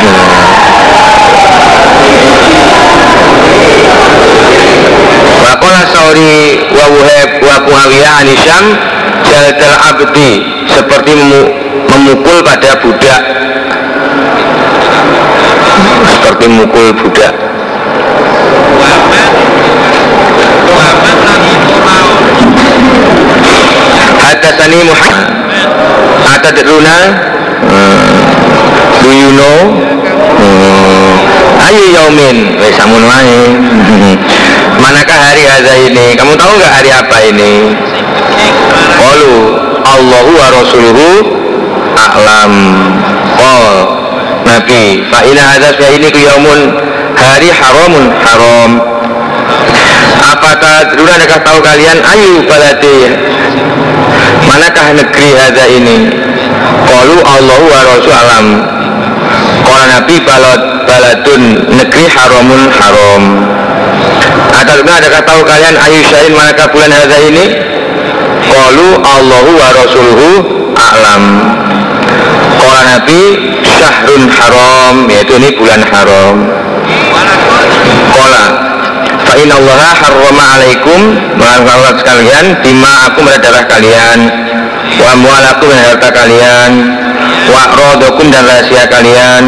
Wakola sauri wa wuheb wa muawiyah anisham jaldal abdi seperti memukul pada budak. Seperti memukul budak. Hadasani Muhammad. Atadruna. Hmm. Do you know? Hmm. Ayo yaumin. Wes samun wae Manakah hari hadza ini? Kamu tahu nggak hari apa ini? Qalu Allahu wa rasuluhu a'lam. Qal Nabi, fa ina hadza fa ini yaumun hari haramun haram. Apa tadruna adakah tahu kalian ayu balati Manakah negeri hadza ini? Qalu Allahu wa rasul alam. Qala Nabi balad baladun negeri haramun haram. Atadruna adakah tahu kalian ayu syain manakah bulan hadza ini? Qalu Allahu wa Rasuluhu a'lam Qala Nabi syahrun haram yaitu ini bulan haram. Qala fa inna Allah harrama alaikum. Melakukan sekalian bima aku darah kalian. Wa harta kalian. Wa rodokum dan rahasia kalian.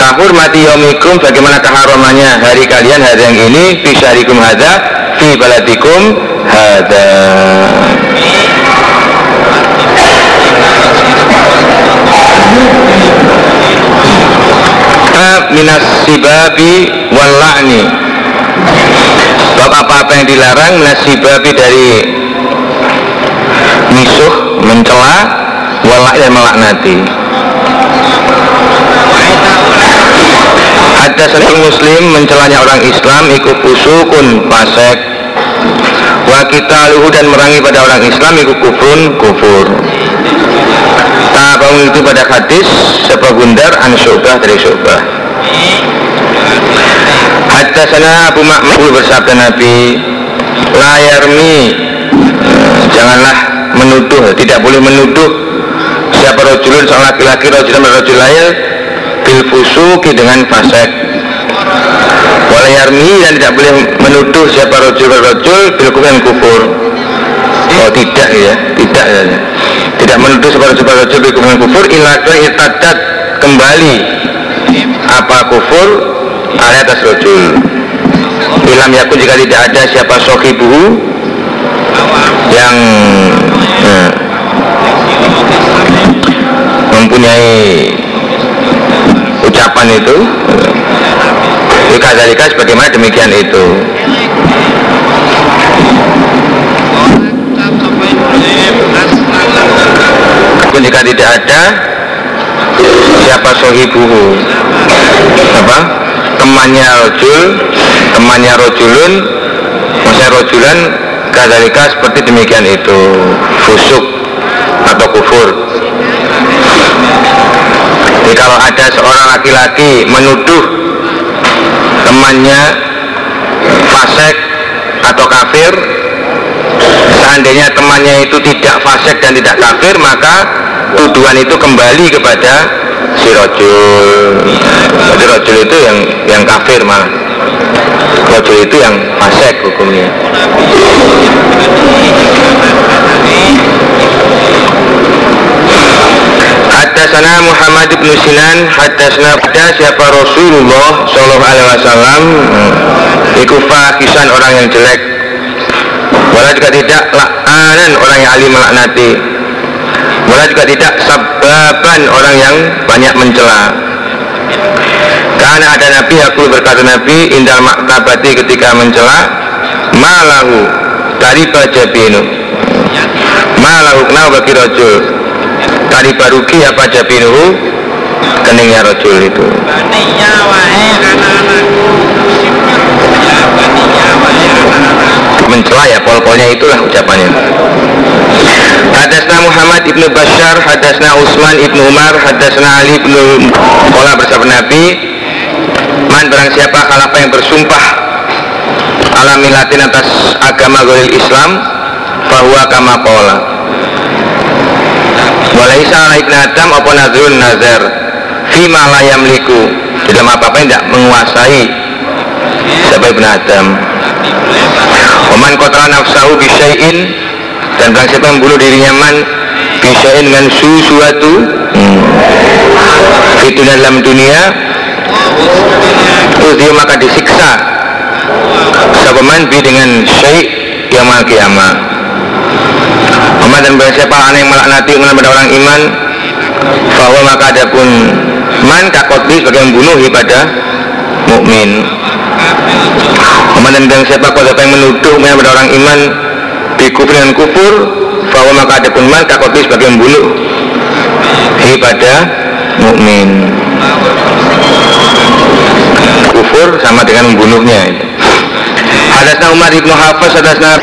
Kahur mati yomikum bagaimana keharamannya hari kalian hari yang ini. Fisarikum hadza fi baladikum hadza minas sibabi wal la'ni. Bab apa-apa yang dilarang minas sibabi dari misuh, mencela wal dan melaknati. Ada seorang muslim mencelanya orang Islam ikut usukun pasek. Wa kita luhu dan merangi pada orang Islam ikut kufrun kufur. Bangun itu pada hadis sebab gundar an dari syubah Hatta sana Abu Ma'mul bersabda Nabi Layarmi Janganlah menuduh Tidak boleh menuduh Siapa rojulun seorang laki-laki Rojulun rojul lain Bil fusuki dengan fasek Walayarmi dan tidak boleh menuduh Siapa rojul rojul Bil kufur Oh tidak ya Tidak ya tidak menuduh sebagai rojul hukuman kufur ilaka itadat kembali apa kufur Alnya atas rojul. Ilam yakun jika tidak ada siapa sohibu Yang eh, Mempunyai Ucapan itu. Wikadalika sebagaimana demikian itu. Pun jika tidak ada Siapa sohibuhu. Apa? Temannya rojul temannya rojulun maksudnya rojulan kadalika seperti demikian itu. Fusuk atau kufur. Jadi kalau ada seorang laki-laki menuduh temannya fasek atau kafir seandainya temannya itu tidak fasek dan tidak kafir maka tuduhan itu kembali kepada si rojul jadi rojul itu yang yang kafir malah. Rojul itu yang fasek hukumnya. Hadasana Muhammad bin Sinan Hadasana pada siapa Rasulullah Sallallahu Alaihi Wasallam. Iku fakisan orang yang jelek. Walau juga tidak la'anan orang yang alim melaknati Walau juga tidak sababan orang yang banyak mencela. Karena ada Nabi aku berkata Nabi Indal maktabati ketika mencela Malahu dari baca binu Malahu kenal bagi rojul? Tari baruki apa jabinuhu? Keningnya rojul itu. Mencela ya pol-polnya itulah ucapannya Hadasna Muhammad ibnu Bashar, hadasna Utsman ibnu Umar, hadasna Ali ibnu Kola bersama Nabi. Man barang siapa kalapa yang bersumpah alamilatin atas agama golil Islam, bahwa kama kola. Walaisa ala ibn Adam apa nadrun nazar Fima la yamliku dalam apa-apa yang tidak menguasai Siapa ibn Adam Oman kotra nafsahu bisyai'in Dan barang siapa yang membunuh dirinya man Bisyai'in dengan suatu hmm. Itu dalam dunia. Terus dia maka disiksa. Sabaman bi dengan syai' Yamal kiamah Muhammad dan barang siapa aneh melaknati kepada orang iman bahwa maka ada pun man kakotbi sebagai membunuh pada mukmin. Muhammad dan barang siapa yang menuduh kepada orang iman dikufur dengan kufur bahwa maka ada pun man kakotbi sebagai membunuh pada mukmin. Kufur sama dengan membunuhnya itu Hadasna Umar ibnu Hafiz hadasna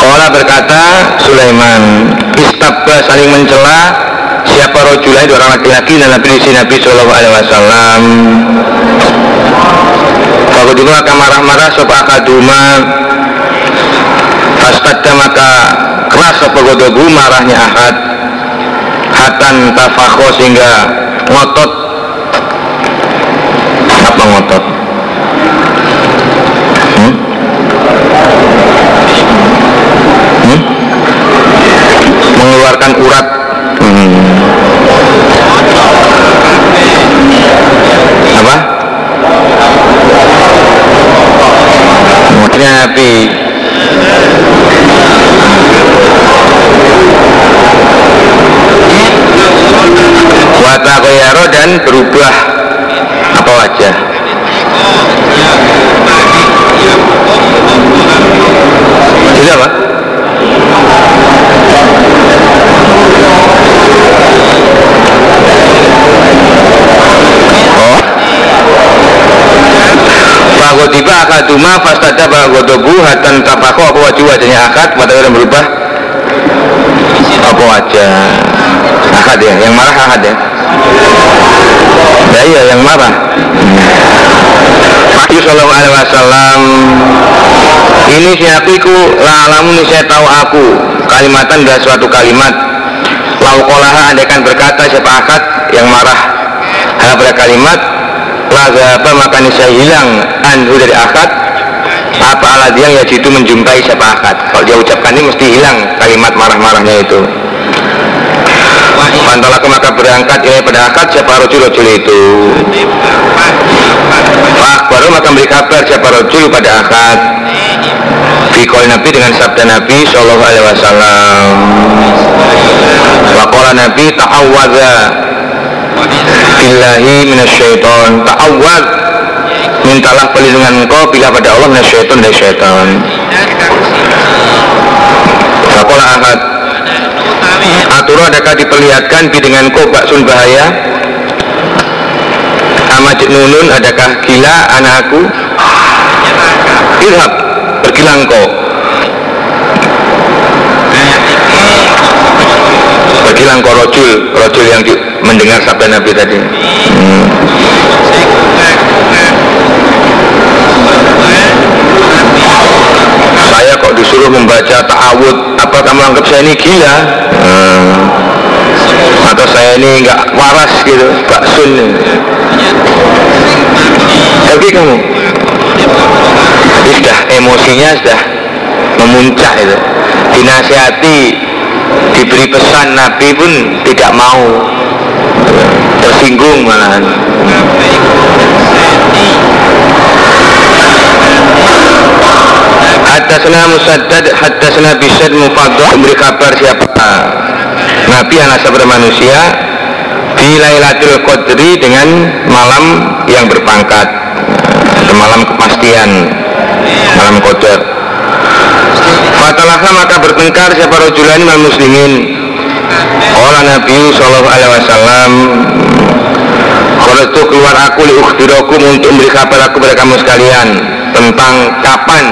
Kola berkata Sulaiman Istabba saling mencela Siapa rojulai dua orang laki-laki dan Nabi isi Nabi Sallallahu Alaihi Wasallam. Fakudima maka marah-marah Sopa akaduma Fastadda maka keras Sopa godobu marahnya ahad Hatan tafakho sehingga ngotot Apa ngotot? Hmm? Hmm? mengeluarkan urat hmm. Bahwa tiba akaduma bahwa dobu hatan tapako apa wajah wajahnya akad pada yang berubah. Apa wajah akad ya yang marah akad ya. Ya iya yang marah. Nabi Sallallahu Alaihi Wasallam ini siapiku lalamu ini saya tahu aku. Kalimatan adalah suatu kalimat. Laukolaha andaikan berkata siapa akad yang marah. Hal pada kalimat lazaba maka saya hilang anhu dari akad. Apa alat yang ya itu menjumpai siapa akad? Kalau dia ucapkan ini mesti hilang kalimat marah-marahnya itu. Pantalaku maka berangkat ini pada akad siapa rojul-rojul itu? Pak baru maka beri kabar siapa rojul pada akad. Fikol Nabi dengan sabda Nabi Sallallahu Alaihi Wasallam. Wakola Nabi ta'awadha Billahi minasyaiton Ta'awad Mintalah perlindungan engkau bila pada Allah minasyaiton dari syaitan. Wakola akad Aturo adakah diperlihatkan dengan ko baksun bahaya? Amat nunun adakah gila anakku Irhab pergilah engkau Pergilah engkau rojul Rojul yang mendengar sabda Nabi tadi hmm. Saya kok disuruh membaca ta'awud Apa kamu anggap saya ini gila? Hmm. Atau saya ini nggak waras gitu Baksun Tapi kamu sudah emosinya sudah memuncak itu dinasihati diberi pesan Nabi pun tidak mau. Tersinggung malahan. Hadasna Musaddad, hadasna Bisad Mufaddah Memberi kabar siapa? Nabi anak sabda manusia Di Lailatul Qadri dengan malam yang berpangkat. Malam kepastian Malam Qadar Fatalah maka bertengkar siapa rojulani mal muslimin. Allah Nabi Sallallahu Alaihi Wasallam Kalau itu keluar aku li untuk memberi kabar aku kepada kamu sekalian tentang kapan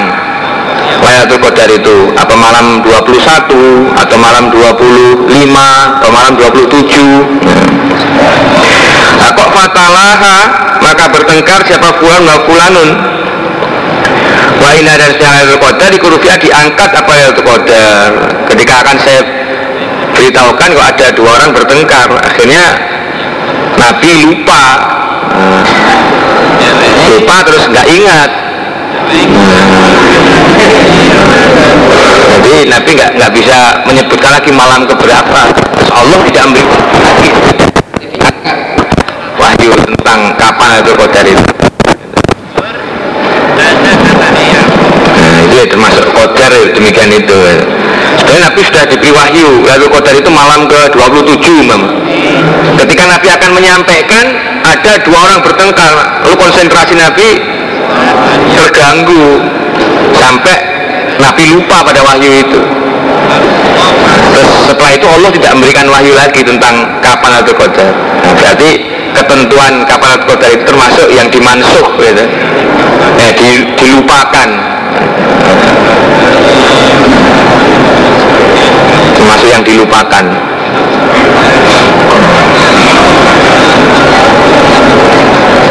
Lailatul Qadar itu. Apa malam 21 atau malam 25 atau malam 27 nah, kok fatalaha? Maka bertengkar siapa fulan wa fulanun wa ina dan Lailatul Qadar di kurufia diangkat apa Lailatul Qadar ketika akan saya beritahukan kok ada dua orang bertengkar akhirnya Nabi lupa lupa terus nggak ingat jadi Nabi nggak nggak bisa menyebutkan lagi malam keberapa. Terus Allah tidak ambil lagi wahyu tentang kapan itu kodar itu. Nah, itu ya termasuk kodar ya, demikian itu. Sebenarnya Nabi sudah diberi wahyu lalu kodar itu malam ke 27 Mama. Ketika Nabi akan menyampaikan ada dua orang bertengkar lalu konsentrasi Nabi terganggu sampai Nabi lupa pada wahyu itu terus setelah itu Allah tidak memberikan wahyu lagi tentang kapan atau Qadar nah, berarti ketentuan kapan atau Qadar itu termasuk yang dimansuh gitu. eh, di, dilupakan termasuk yang dilupakan.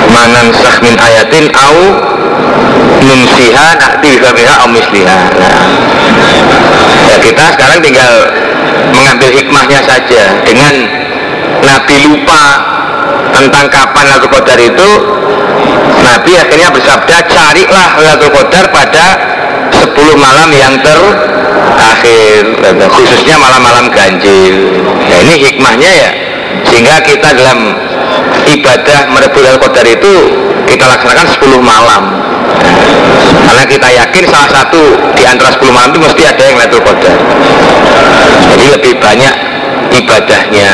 Manan min ayatin au nunsiha nakti bifamiha au misliha. Nah, ya kita sekarang tinggal mengambil hikmahnya saja. Dengan Nabi lupa tentang kapan Lailatul Qadar itu Nabi akhirnya bersabda carilah Lailatul Qadar pada 10 malam yang terakhir khususnya malam-malam ganjil. Nah ini hikmahnya ya sehingga kita dalam ibadah merebut al qadar itu kita laksanakan 10 malam. Karena kita yakin salah satu di antara 10 malam itu mesti ada yang Lailatul Qadar jadi lebih banyak ibadahnya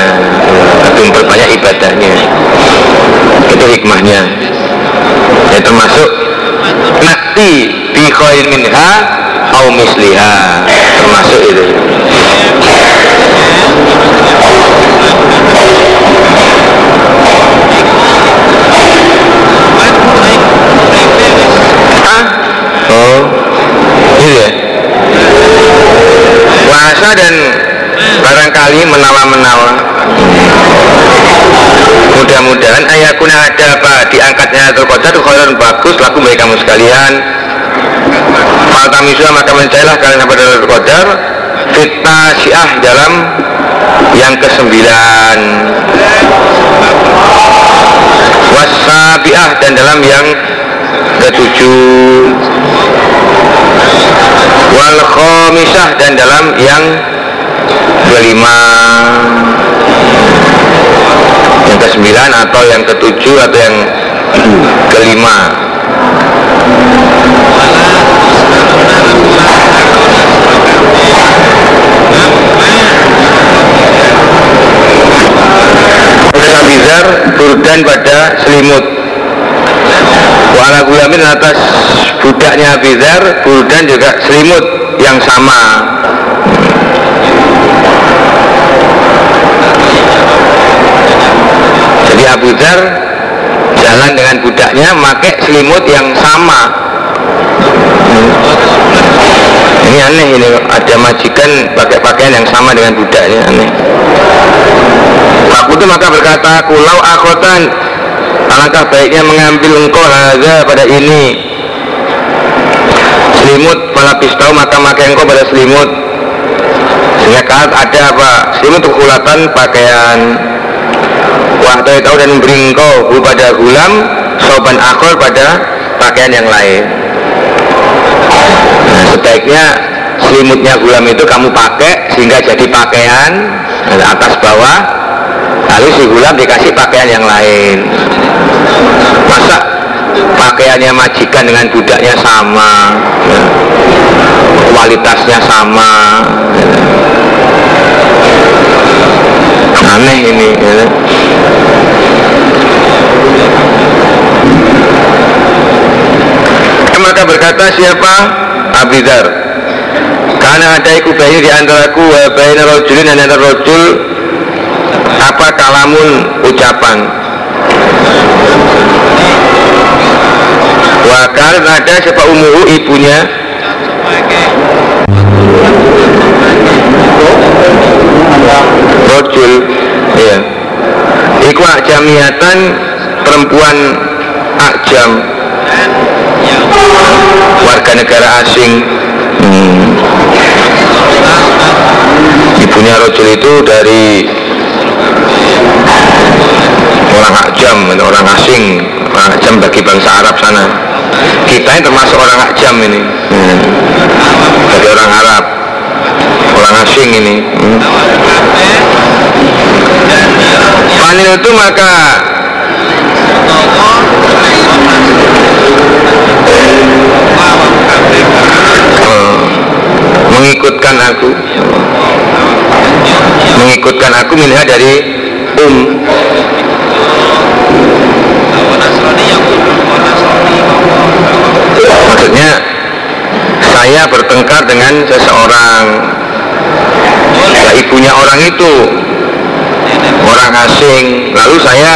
lebih berbanyak ibadahnya. Itu hikmahnya. Ya termasuk nanti bi minha au misliha termasuk itu Oh, iya ya. Dan barangkali menawa-menawa. Mudah-mudahan ayakuna ada apa diangkatnya atau kota itu khairan bagus laku bagi kamu sekalian. Faltamisua maka mencarilah kalian apa dalam qadar fitnah syiah dalam yang kesembilan. Wasabiah dan dalam yang ketujuh. Wal khomisah dan dalam yang kelima. Yang ke sembilan atau yang ketujuh atau yang kelima Azhar burdan pada selimut. Wala gulamin atas budaknya Abizar burdan juga selimut yang sama. Jadi Abu Dhar jalan dengan budaknya pakai selimut yang sama ini aneh ini ada majikan pakai pakaian yang sama dengan budaknya aneh. Aku itu maka berkata kulau akhotan alangkah baiknya mengambil engkau harga pada ini. Selimut malah pistau maka makai engkau pada selimut. Sehingga kan ada apa? Selimut kulatan pakaian wah tahu dan memberi engkau pada gulam soban akol pada pakaian yang lain sebaiknya selimutnya gulam itu kamu pakai sehingga jadi pakaian atas bawah lalu si gulam dikasih pakaian yang lain masa pakaiannya majikan dengan budaknya sama ya. kualitasnya sama ya. aneh ini ya. maka berkata siapa Abidar karena ada iku bayi di antaraku wa bayi rojulin dan antara rojul apa kalamun ucapan? Wakar ada siapa umuhu ibunya. Rojul ya. Iku jamiatan perempuan akjam warga negara asing hmm. ibunya Rojul itu dari orang akjam orang asing orang ajam bagi bangsa Arab sana kita ini termasuk orang ajam ini hmm. dari orang Arab orang asing ini hmm. Panil itu maka hmm. mengikutkan aku. Mengikutkan aku minha dari um. Maksudnya saya bertengkar dengan seseorang. Ya ibunya orang itu. Orang asing. Lalu saya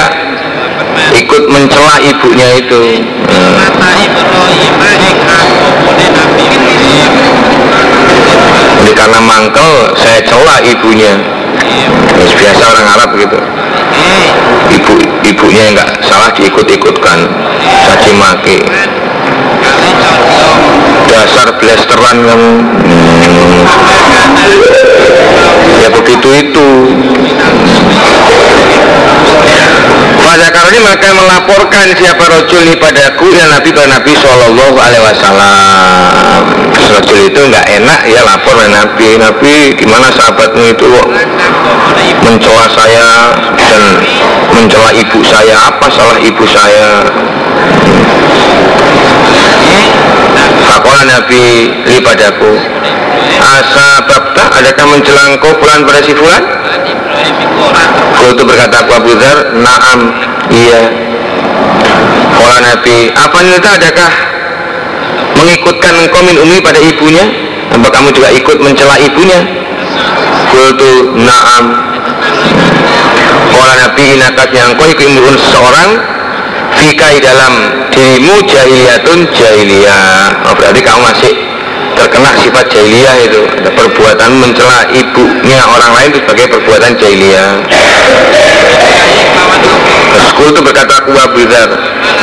ikut mencela ibunya itu karena mangkel saya cela ibunya. Biasa orang Arab gitu. Ibu ibunya nggak salah diikut-ikutkan. Caci maki. Dasar blasteran kamu hmm. ya begitu itu kali ini maka melaporkan siapa rojul ini padaku ya Nabi pada Nabi Shallallahu Alaihi Wasallam. Rojul itu nggak enak ya lapor pada Nabi. Nabi gimana sahabatmu itu mencela saya dan mencela ibu saya? Apa salah ibu saya? Fakola Nabi li padaku. Asa babta adakah menjelang kau pulang pada si fulan? itu berkata aku Abu Dhar Naam Iya. Kola Nabi Apa itu adakah mengikutkan engkau min umi pada ibunya? Apa kamu juga ikut mencela ibunya? Kultu Naam. Kola Nabi inakat yang kau ikut seorang Fikai dalam dirimu jahiliyatun jahiliyah. Oh, Berarti kamu masih terkena sifat jahiliyah itu. Ada perbuatan mencela ibunya orang lain itu sebagai perbuatan jahiliyah Rasul itu berkata aku Abu Dhar.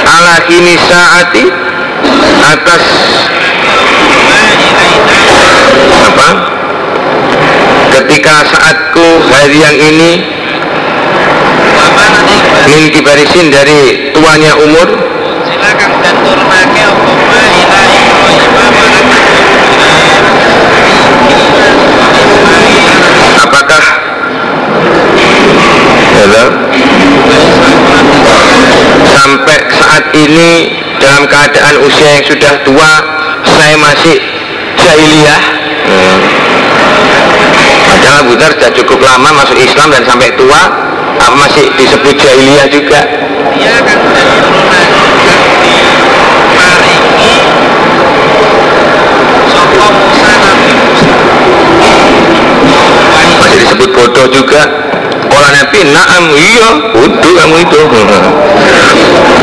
Ala kini saati atas apa? Ketika saatku hari yang ini min kibarisin dari tuanya umur ini dalam keadaan usia yang sudah tua saya masih jahiliyah. Hmm. padahal Abu Dhar sudah cukup lama masuk Islam dan sampai tua apa masih disebut jahiliyah juga? Iya kan masih disebut bodoh juga. Kola Nabi naam iya kudu kamu itu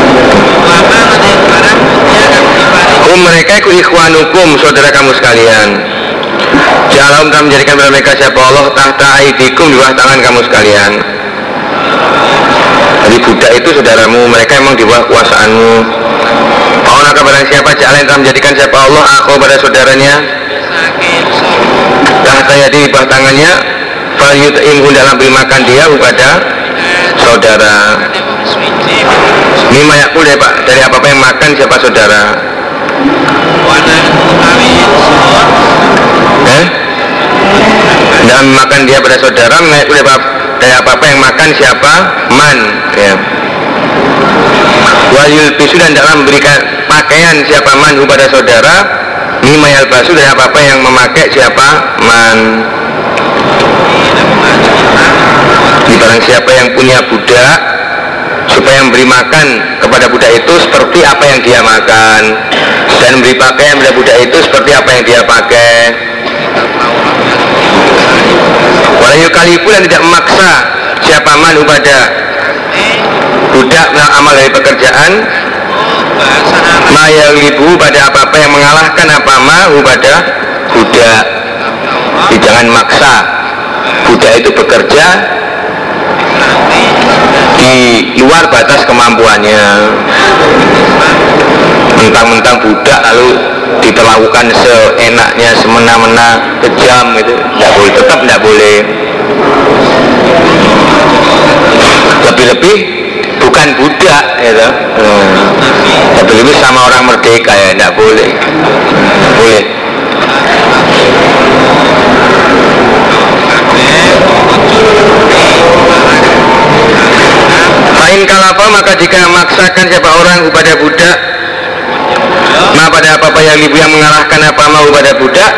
Um mereka itu ikhwanukum saudara kamu sekalian. Jalan telah menjadikan mereka siapa Allah tahta aidikum di bawah tangan kamu sekalian. Jadi budak itu saudaramu, mereka emang di bawah kuasaanmu. Allah kepada siapa jalan telah menjadikan siapa Allah aku pada saudaranya. Tahta yadi di bawah tangannya Falyut imhu dalam beri makan dia kepada saudara. Mima yakul dari, dari apa-apa yang makan siapa saudara eh? dan makan dia pada saudara mengakui dari apa-apa yang makan siapa? Man. Ya. Wayul bisu dan dalam memberikan pakaian siapa man kepada saudara lima basu dari apa-apa yang memakai siapa man. Di barang siapa yang punya budak supaya memberi makan kepada budak itu seperti apa yang dia makan dan memberi pakaian kepada budak itu seperti apa yang dia pakai. Walayu kalifu dan tidak memaksa siapa man kepada budak amal dari pekerjaan. Ibu pada apa-apa yang mengalahkan apa ma pada budak. Jangan maksa budak itu bekerja di luar batas kemampuannya mentang-mentang budak lalu diperlakukan seenaknya semena-mena kejam gitu. Tidak boleh tetap tidak boleh. Lebih-lebih bukan budak gitu hmm. lebih-lebih sama orang merdeka ya tidak boleh. Boleh. Main kalapa maka jika memaksakan siapa orang kepada budak Ma pada apa-apa yang ibu yang mengalahkan apa mau pada budak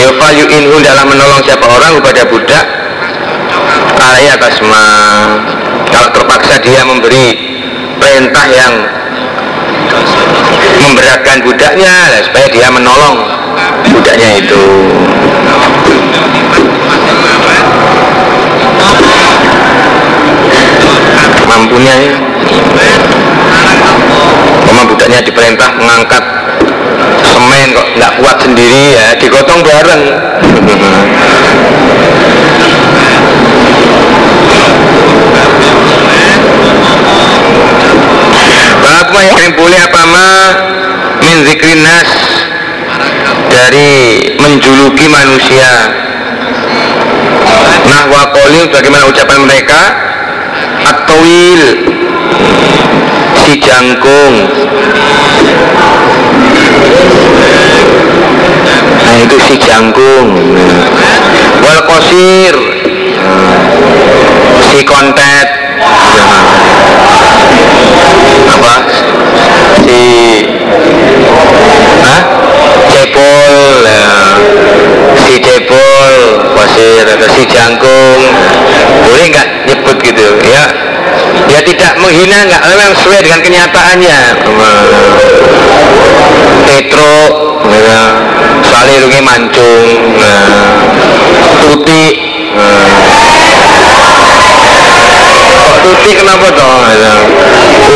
Yofal inhu dalam menolong siapa orang kepada budak Alai atas ma. Kalau terpaksa dia memberi perintah yang memberatkan budaknya supaya dia menolong budaknya itu. Mampunya ya Mama budaknya diperintah mengangkat semen kok nggak kuat sendiri ya digotong bareng. Bapak yang boleh apa ma? Min zikrinas dari menjuluki manusia. Nah wakoli bagaimana ucapan mereka? At-Tawil si jangkung. Nah itu si jangkung. Wal kosir si kontet. Apa? Si Hah? cepol si cepol kosir atau si jangkung. Boleh nggak nyebut gitu? Ya ya tidak menghina nggak memang sesuai dengan kenyataannya Petro ya. soalnya rungi mancung nah. tuti kok tuti kenapa toh ya.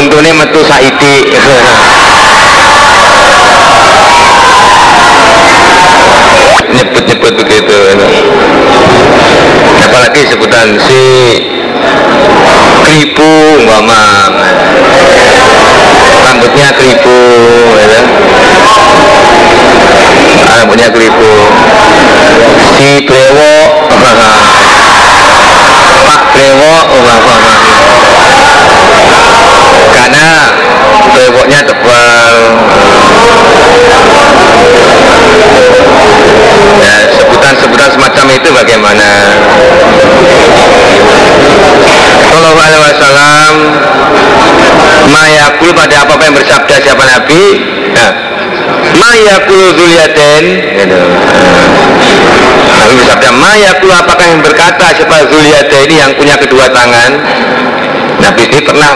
untungnya metu saiti nyebut-nyebut begitu apalagi sebutan si kripu umpama. Rambutnya kripu ya. rambutnya kripu si brewo pak brewo umpama. Karena brewoknya tebal. Ya sebutan-sebutan semacam itu bagaimana Sallallahu alaihi wasallam mayakul pada apa, apa yang bersabda siapa Nabi? Nah, mayakul zuliaten gitu. Nabi bersabda mayakul apakah yang berkata siapa zuliaten ini yang punya kedua tangan? Nabi ini pernah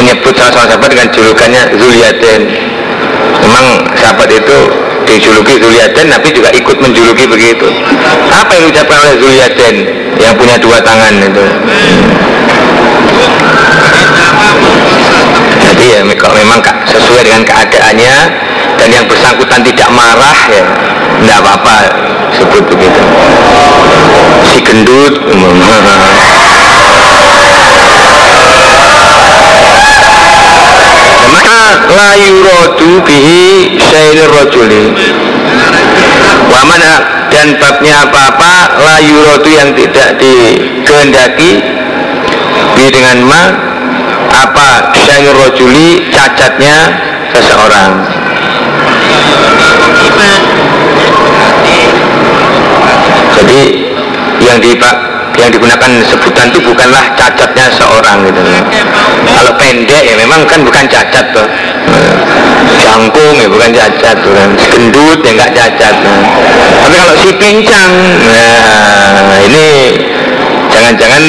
menyebut salah seorang sahabat dengan julukannya Zuliaten memang sahabat itu dijuluki Zuliaden Nabi juga ikut menjuluki begitu. Apa yang diucapkan oleh Zuliaden yang punya dua tangan itu jadi ya kalau memang sesuai dengan keadaannya dan yang bersangkutan tidak marah ya tidak apa-apa sebut begitu. Si gendut la yuradu bihi syairul rajuli. Wa mana dan babnya apa-apa la yuradu yang tidak dikehendaki bi dengan ma apa syairul rajuli cacatnya seseorang. Jadi yang di yang digunakan sebutan itu bukanlah cacatnya seorang gitu kalau pendek ya memang kan bukan cacat tuh. Jangkung ya bukan cacat tuh kan. Gendut ya nggak cacat nah. tapi kalau si pincang nah ini jangan-jangan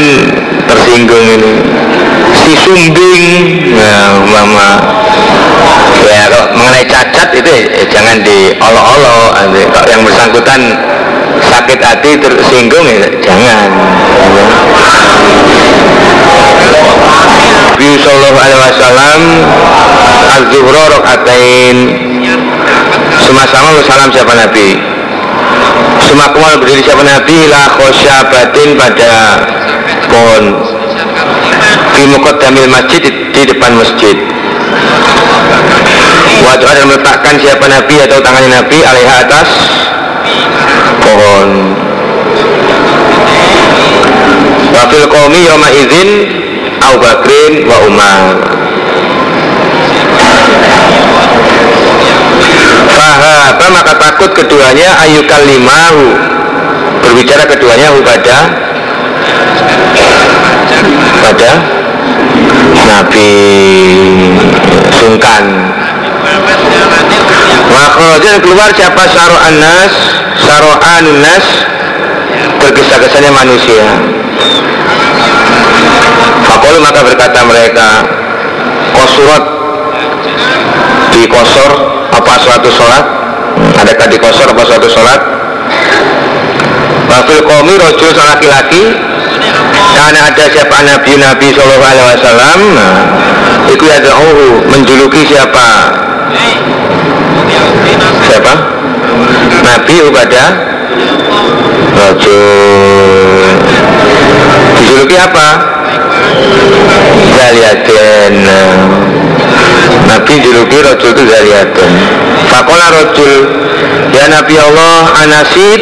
tersinggung ini. Si sumbing. Nah mama. Ya kalau mengenai cacat itu ya, jangan diolok-olok. Kalau yang bersangkutan sakit hati tersinggung ya jangan. Nabi Sallallahu Alaihi Wasallam Az-Zuhra Semasama salam siapa Nabi? Semakumal berdiri siapa Nabi? La khosyabatin pada pohon. Di damil masjid di depan masjid. Waktu ada meletakkan siapa Nabi atau tangannya Nabi alaiha atas pohon. Wafil komi yoma izin Abu Bakrin wa Umar. Fahaba maka takut keduanya ayu kalimahu Berbicara keduanya pada Pada Nabi Sungkan. Makrojan keluar siapa? Saro'an nas Saro'an nas Bergesa-gesanya manusia. Fakol maka berkata mereka Kosurat Di kosor Apa suatu sholat? Adakah di kosor apa suatu sholat? Wafil komi rojul laki-laki karena ada siapa? Nabi Nabi Shallallahu Alaihi Wasallam. Itu ada menjuluki siapa? Siapa? Nabi kepada Rajul. Dijuluki apa? Zaliaden. Nabi juluki Rajul itu Zaliaden. Fakola Rajul Ya Nabi Allah Anasid.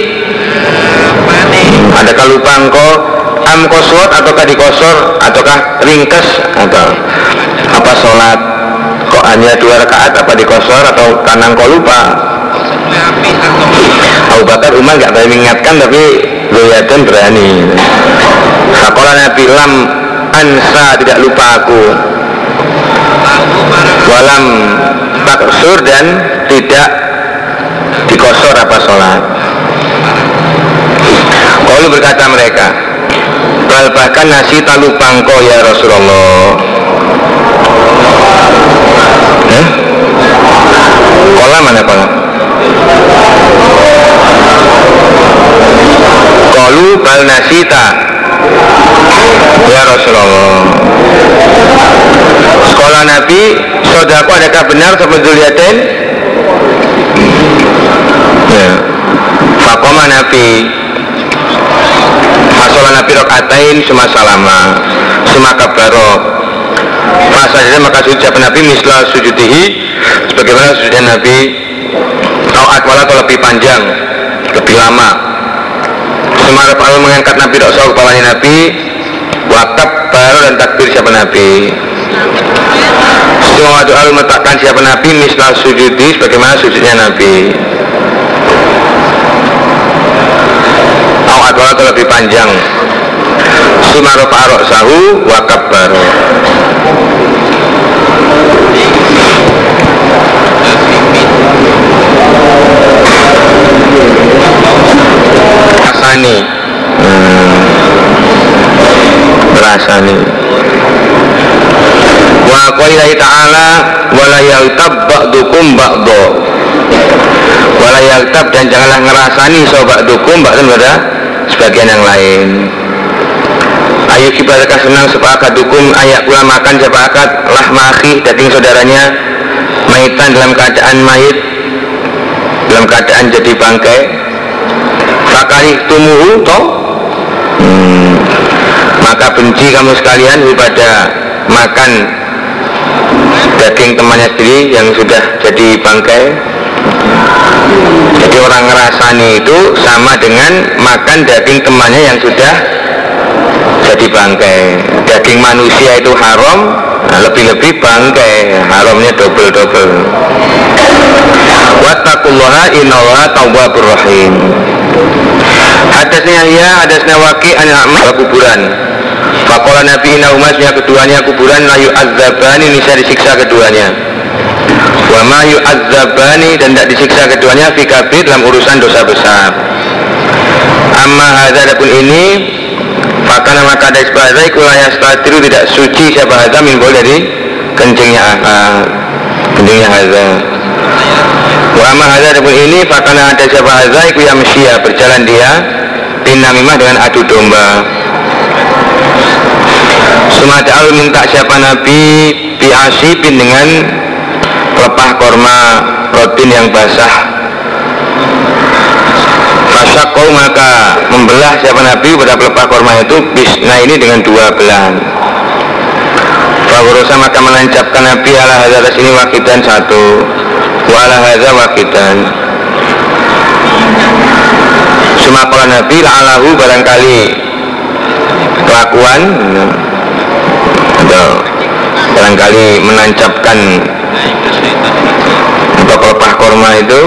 Adakah lupa engkau Am kosor ataukah dikosor Ataukah ringkes Atau apa sholat? Kok hanya dua rakaat apa dikosor Atau karena engkau lupa? Abu Bakar Umar gak berani mengingatkan tapi Zuyadun berani. Fakola Nabi Lam Ansa tidak lupa aku. Walam taksur dan tidak dikosor apa sholat. Kalau berkata mereka Bal bahkan nasi tak lupa engkau ya Rasulullah. Eh? Kola mana kola? Kalu bal nasita Ya Rasulullah. Sekolah Nabi Sodaku adakah benar sebetulnya Zuliatin Ya. Fakoma Nabi Masalah Nabi rokatain semasa lama Semaka barok Masa maka sujud Nabi? Mislah sujudihi Sebagaimana sujudnya Nabi Atau akwala atau lebih panjang Lebih lama. Semara Allah mengangkat Nabi Rasul kepalanya Nabi Wakab baru dan takbir siapa Nabi? Semua doa meletakkan siapa Nabi? Mislah sujudi sebagaimana sujudnya Nabi Au adwala atau lebih panjang Sumaro farok sahu wakab baru. Rasani. Hmm. Rasani. Wa qailahi ta'ala Wa la yaltab ba'dukum ba'do. Walayaltab dan janganlah ngerasani sobat dukum bahkan pada sebagian yang lain. Ayo kita senang sepakat dukung ayak pula makan sepakat. Lah mahi daging saudaranya maitan dalam keadaan mayit dalam keadaan jadi bangkai. Fakari tumuhu toh? Hmm, maka benci kamu sekalian daripada makan daging temannya sendiri yang sudah jadi bangkai jadi orang ngerasani itu sama dengan makan daging temannya yang sudah jadi bangkai. Daging manusia itu haram nah, lebih-lebih bangkai haramnya double-double. Wattaqullaha innallaha tawwabur rahim. Hadasnya ya hadasnya waki anak kuburan. Fakola Nabi Inna umasnya keduanya kuburan layu azabani bisa disiksa keduanya Wa ma azabani dan tidak disiksa keduanya fikabir dalam urusan dosa besar. Amma hadza pun ini Fakana maka ada isbadai kulaya statiru tidak suci siapa hadza min dari kencingnya ah, kencingnya hadza. Wa amma hadza pun ini fakana ada siapa hadza iku yang berjalan dia Binamimah dengan adu domba. Semada al minta siapa Nabi Biasipin dengan Lepah korma Rotin yang basah. Kau maka membelah siapa Nabi pada pelepah korma itu Bisna ini dengan dua belah Fawarosa maka menancapkan Nabi ala hadza ini wakidan satu. Wala hadza wakidan. Sumakola Nabi la'alahu barangkali kelakuan. Barangkali menancapkan pelepah korma itu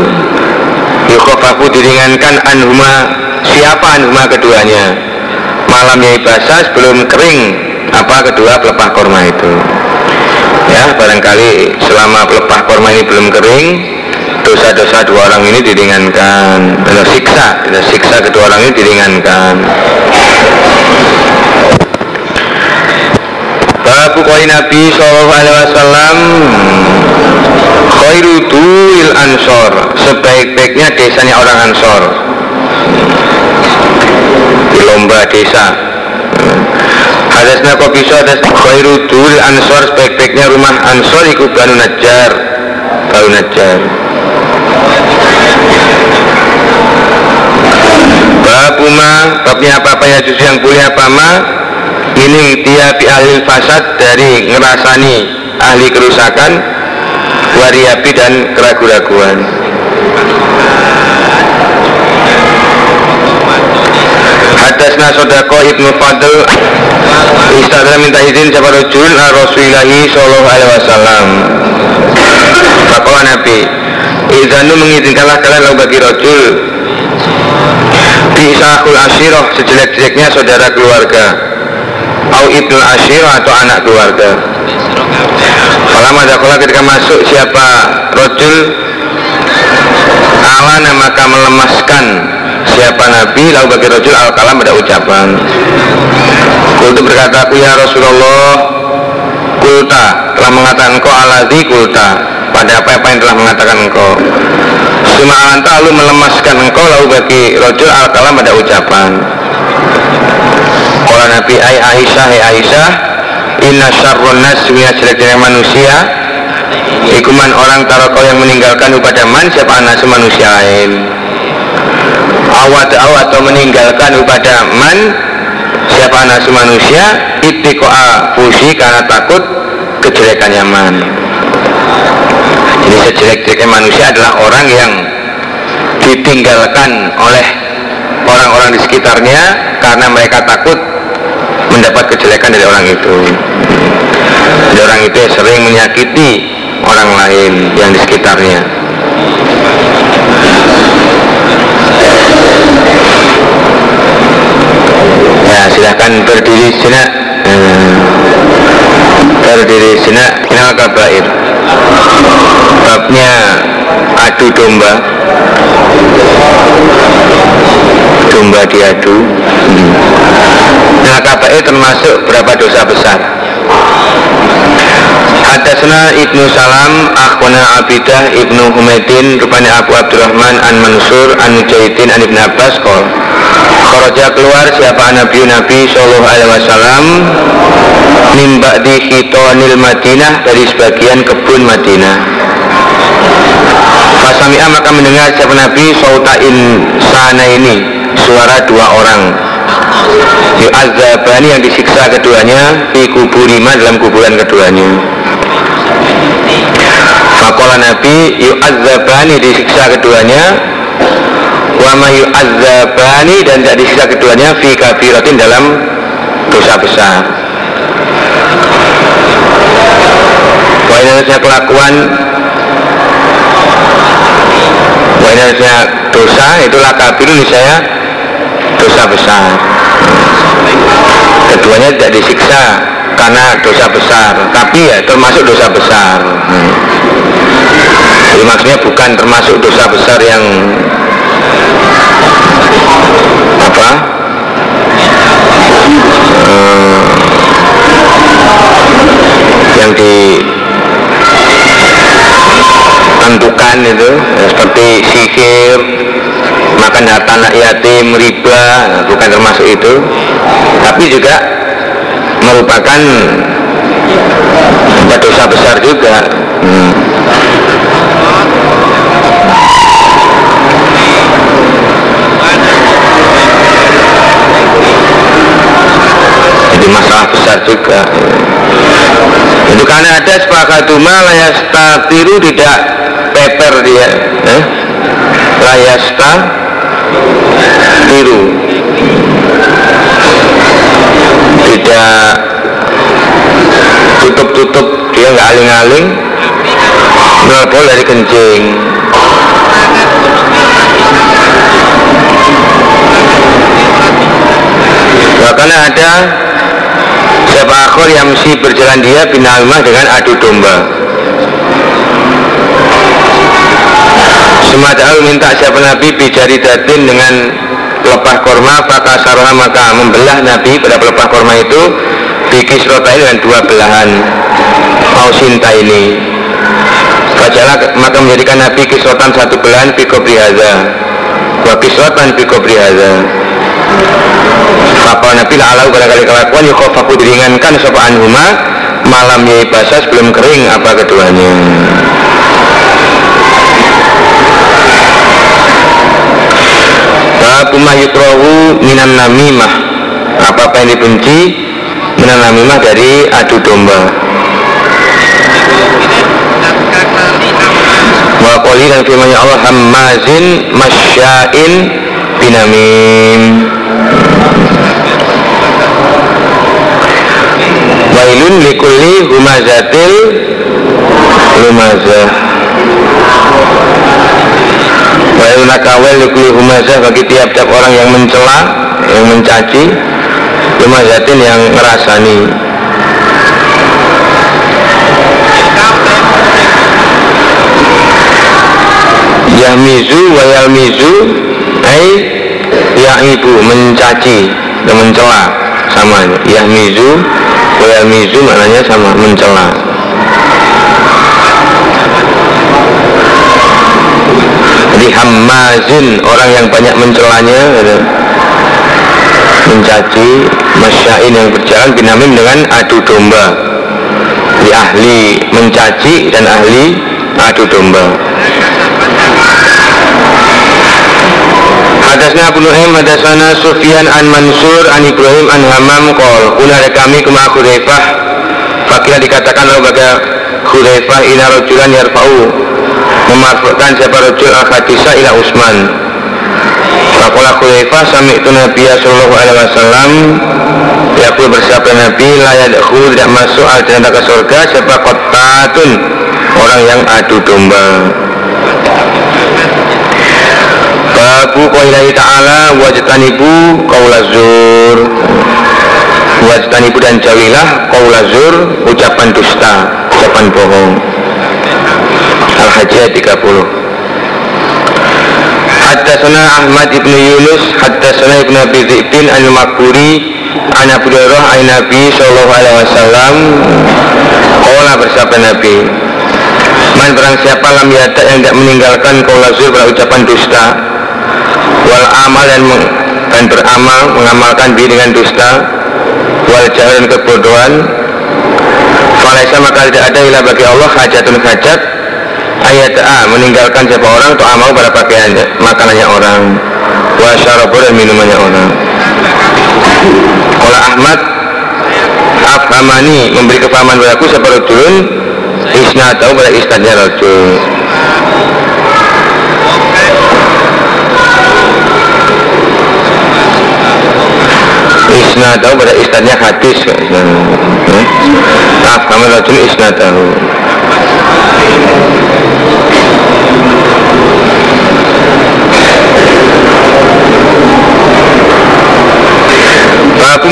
yukhofafu diringankan anhuma siapa anhuma keduanya? Malamnya basah sebelum kering apa kedua pelepah korma itu? Ya barangkali selama pelepah korma ini belum kering dosa-dosa dua orang ini diringankan. Atau siksa siksa kedua orang ini diringankan Babu koi Nabi Sallallahu Alaihi Wasallam Khairu duil ansor Sebaik-baiknya desanya orang ansor. Di lomba desa. Hadasnya kok bisa ada khairu duil ansor Sebaik-baiknya rumah ansor Iku Banu Najjar. Banu Najjar. Babuma Babnya apa-apa ya yang boleh apa ma ini tiapi ahli fasad dari ngerasani ahli kerusakan wariapi dan keraguan-raguan Hadasna sodako ibnu Fadl. Istadra minta izin siapa rojul Rasulillahi sallallahu alaihi wasallam. Fakola Nabi Izanu mengizinkanlah kalian lalu bagi rojul. Bisakul asyiroh sejelek-jeleknya saudara keluarga au ibnu ashir atau anak keluarga. Ada dakola ketika masuk siapa rojul? Ala maka melemaskan. Siapa nabi? Lalu bagi rojul al kalam pada ucapan. Kultu berkata aku ya Rasulullah kulta telah mengatakan engkau aladhi kulta pada apa-apa yang telah mengatakan engkau. Suma anta lalu melemaskan engkau lalu bagi rojul al kalam pada ucapan Kala Nabi Ay Aisyah Ay Aisyah Inna syarrun nas jelek-jelek manusia. Ikuman orang kau yang meninggalkan kepada man siapa anak manusia lain? Awat awat atau meninggalkan kepada man siapa anak manusia itikoa fusi karena takut kejelekannya man. Jadi sejelek-jeleknya manusia adalah orang yang ditinggalkan oleh orang-orang di sekitarnya karena mereka takut mendapat kejelekan dari orang itu. Dari orang itu sering menyakiti orang lain yang di sekitarnya. Ya silahkan berdiri sini hmm. berdiri sini kenal kabair. Babnya adu domba domba diadu hmm. Nah KPI termasuk berapa dosa besar? Hadasna Ibnu Salam Akhwana Abidah Ibnu Humaydin Rupanya Abu Abdurrahman An Mansur An Mujahidin An Ibn Abbas Kol. Kharaja keluar siapa Nabi Nabi Sallallahu Alaihi Wasallam? Nimba di Khitonil Madinah Dari sebagian kebun Madinah. Fasami'a maka mendengar siapa Nabi Sautain sana ini Suara dua orang. Yu'adzabani yang disiksa keduanya Di kuburima dalam kuburan keduanya. Fakola Nabi yu'adzabani disiksa keduanya. Wama yu'adzabani dan tidak disiksa keduanya Fi kabiratin dalam dosa besar. Ini kelakuan ini dosa itulah kabirun saya dosa besar Keduanya tidak disiksa karena dosa besar tapi ya termasuk dosa besar. Hmm. jadi maksudnya bukan termasuk dosa besar yang apa? Hmm, yang ditentukan itu ya, seperti sihir makan harta anak yatim riba bukan termasuk itu tapi juga merupakan dosa besar juga hmm. jadi masalah besar juga itu karena ada sepakatuma tiru tidak peper dia eh? Layasta tiru tidak tutup-tutup dia nggak aling-aling. Melebol dari kencing. Bahkan ada siapa akhir yang mesti berjalan dia binalmah dengan adu domba Semacam minta siapa Nabi bijari datin dengan pelepah korma maka saroha maka membelah Nabi pada pelepah korma itu bikis rota ini dengan dua belahan sinta ini. Fajalah maka menjadikan Nabi kisrotan satu belahan biko brihaza wa kisrotan biko brihaza Fakal Nabi la'alau kali kelakuan yukhofaku diringankan sopa anhuma malam yai basah sebelum kering apa keduanya Yukrahu minan namimah. Apa-apa yang dibenci minan namimah dari adu domba. Wa dan firmanya Allah Hammazin masyain binamim. Wailun likulli humazatil lumazah Wahai nakawel likuli humazah bagi tiap-tiap orang yang mencela, yang mencaci, humazatin yang ngerasani. Yahmizu wa yalmizu ai ibu mencaci dan mencela sama Yahmizu wa yalmizu maknanya sama mencela. Jadi hammazin orang yang banyak mencelanya gitu. mencaci masyain yang berjalan binamim dengan adu domba. Di ahli mencaci dan ahli adu domba. Hadasnya Abu Nu'aim hadasana Sufyan an Mansur an Ibrahim an Hamam kol Kuna kami kema Khudaifah Fakirah dikatakan oleh baga Khudaifah ina rojulan yarfa'u memarfukan siapa rojul al-hadisa ila Usman. Fakola Khulaifah sami itu Nabi Sallallahu Alaihi Wasallam. Yakul Nabi layak yadkhul tidak masuk al jannah ke surga siapa kotatun orang yang adu domba. Babu qailahi ta'ala wajtanibu qaulazur Wajtanibu dan jawilah qaulazur ucapan dusta ucapan bohong Al-Hajjah 30 Haddatsana Ahmad ibn Yunus Haddatsana ibn Abi Zibin Al-Makburi An Abu Nabi Sallallahu Alaihi Wasallam. Kola bersabda Nabi Man barang siapa lam yada yang tidak meninggalkan kaula zur pada ucapan dusta Wal amal dan, dan beramal mengamalkan diri dengan dusta Wal jahil dan kebodohan Falaisa maka tidak ada ilah bagi Allah hajatun hajat Ayat A meninggalkan siapa orang untuk amal pada pakaian makanannya orang. Wa syarabu dan minumannya orang. Kola Ahmad Afhamani memberi kefahaman padaku seperti turun Isna tahu pada istadnya rojul Isna tahu pada istadnya hadis. Afhamani rojul isna tahu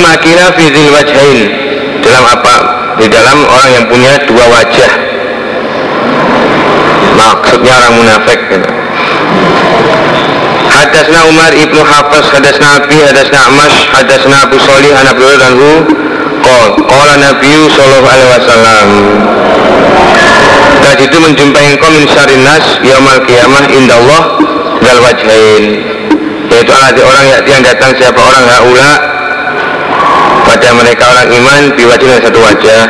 Makina fizil wajhain dalam apa? Di dalam orang yang punya dua wajah. Maksudnya orang munafik. Gitu. Hadasna Umar ibnu Hafiz, hadasna Abi, hadasna Amash, hadasna Abu Salih, anak beliau dan hu. Qol, qala Nabi sallallahu alaihi wasallam. Tadi itu menjumpai engkau min syarinas nas yaumal qiyamah indallah dal wajhain. Yaitu ada orang yang datang siapa orang haula pada mereka orang iman biwajah dengan satu wajah.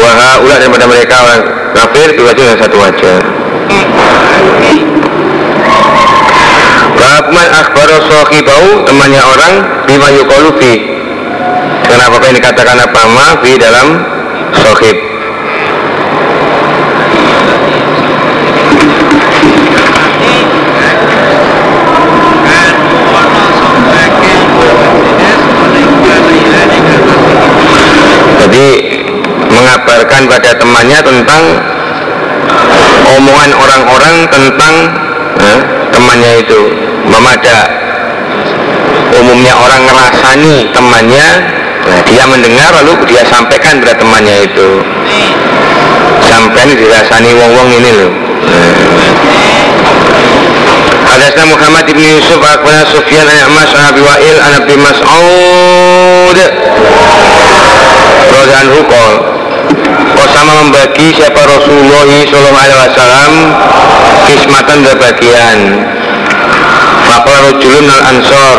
Waha ulah daripada mereka orang kafir biwajah dengan satu wajah. Rahman akhbaro bau temannya orang bima yukolu fi. Kenapa apa yang dikatakan apa? Ma fi dalam sohib Mengabarkan pada temannya tentang omongan orang-orang tentang eh, temannya itu. Memada umumnya orang ngerasani temannya nah, dia mendengar lalu dia sampaikan pada temannya itu. Sampai dirasani wong-wong ini loh Hadasna Muhammad ibn Yusuf Akhbarana Sufyan an Mas Abi Wa'il an Abi Mas'ud Rodan Hukol Kau sama membagi siapa Rasulullah Sallallahu Alaihi Wasallam Kismatan berbagian Maka rojulun al ansor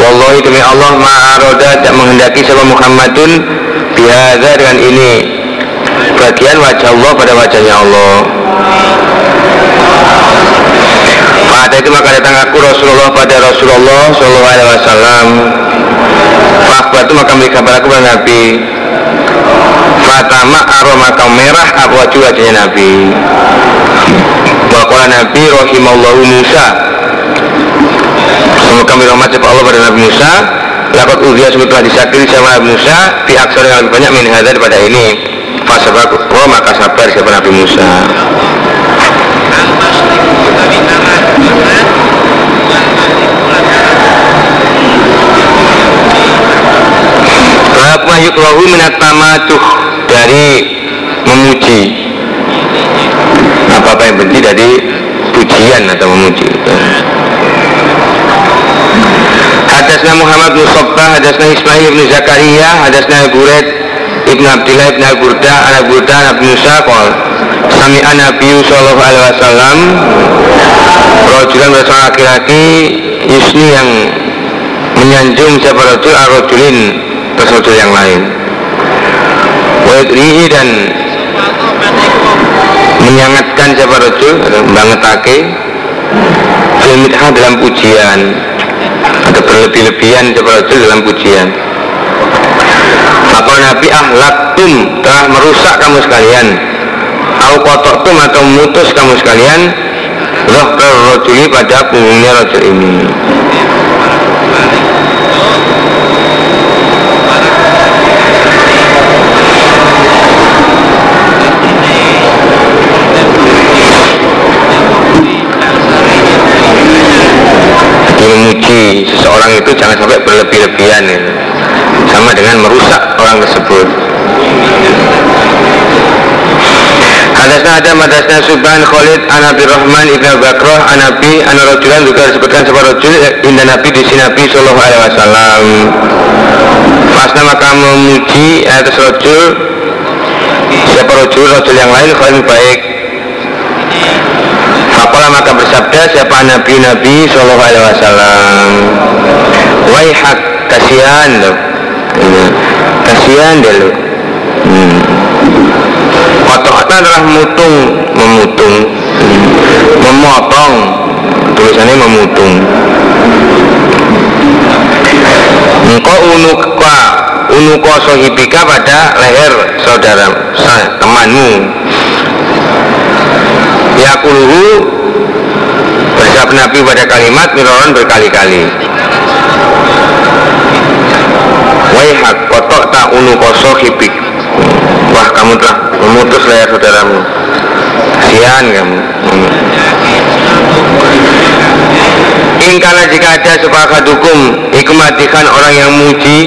Wallahi demi Allah ma'aroda tidak menghendaki siapa Muhammadun Bihada dengan ini. Bagian wajah Allah pada wajahnya Allah. Pada itu maka datang aku Rasulullah pada Rasulullah Sallallahu Alaihi Wasallam Fakbar itu maka kabar aku pada Nabi Fatama aroma kaum merah apa wajah wajahnya Nabi. Wakola Nabi Rahimallahu Musa. Semoga kami rahmat siapa Allah pada Nabi Musa. Lakat udia sebut telah disakiti sama Nabi Musa aksar yang lebih banyak min daripada ini. Fasabaku maka sabar siapa Nabi Musa Mayukrahu minat tamatuh dari memuji. Apa-apa yang benci dari pujian atau memuji. Hadasna Muhammad bin Sobbah, hadasna Ismail bin Zakaria, hadasna Buret Ibn Abdillah Ibn Al-Burda, anak Burda, anak Musa, kol Sami'an Nabi Sallallahu Alaihi Wasallam Rajulan bersama laki-laki Yusni yang menyanjung siapa rajul arrojulin rajul yang lain Wadrihi dan menyangatkan siapa rajul bangetake filmidha dalam pujian. Atau berlebih-lebihan siapa rajul dalam pujian. Maka Nabi ahlaktum telah merusak kamu sekalian. Au kotokum atau memutus kamu sekalian roh rojuli pada punggungnya rojul ini memuji seseorang itu jangan sampai berlebih-lebihan ya. sama dengan merusak orang tersebut. Hadasna Adam, hadasna Subhan, Khalid, Anabi Rahman, Ibn Bakroh, Anabi, Anarajulan juga disebutkan sebuah rojul Indah Nabi di sini Nabi Alaihi Wasallam. Pas maka memuji atas rojul siapa rojul rojul yang lain khairun baik Fakola maka bersabda siapa Nabi Nabi Sallallahu Alaihi Wasallam? Waihak kasihan loh. Kasihan deh lo hmm. adalah mutung memutung. Hmm. memotong. Tulisannya memutung. Engkau unuka unuka sohibika pada leher saudara temanmu yakuluhu bersabda Nabi pada kalimat miroran berkali-kali. Waihak kotok tak unuka sohibik Wah kamu telah memutus leher saudaramu. Kasihan kamu. Ingkana jika ada sepakat hukum Ikmatikan orang yang muji.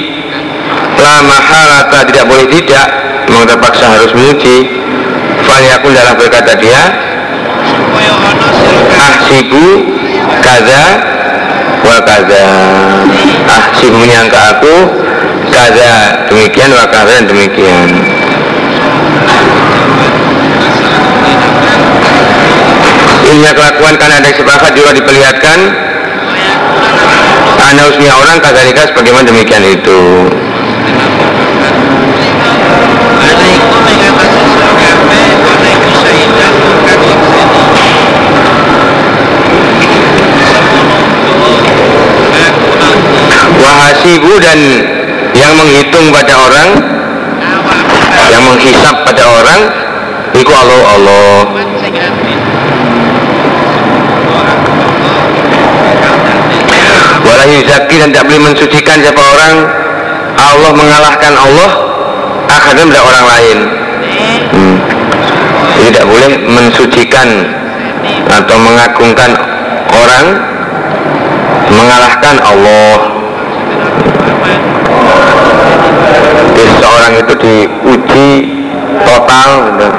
Lama halata tidak boleh tidak. Memang terpaksa harus muji. Faliyakun dalam berkata dia Ahsibu kaza wa kaza. Ahsibu menyangka aku Kaza demikian wa kaza demikian. Ini kelakuan karena ada sepakat juga diperlihatkan. Usnya orang kadzalika sebagaimana demikian itu wahasibu dan yang menghitung pada orang yang menghisap pada orang itu Allah Allah. Wala yuzaki dan tidak boleh mensucikan siapa orang Allah mengalahkan Allah akan pada orang lain. Hmm. tidak boleh mensucikan atau mengagungkan orang mengalahkan Allah Jadi seorang itu diuji total gitu.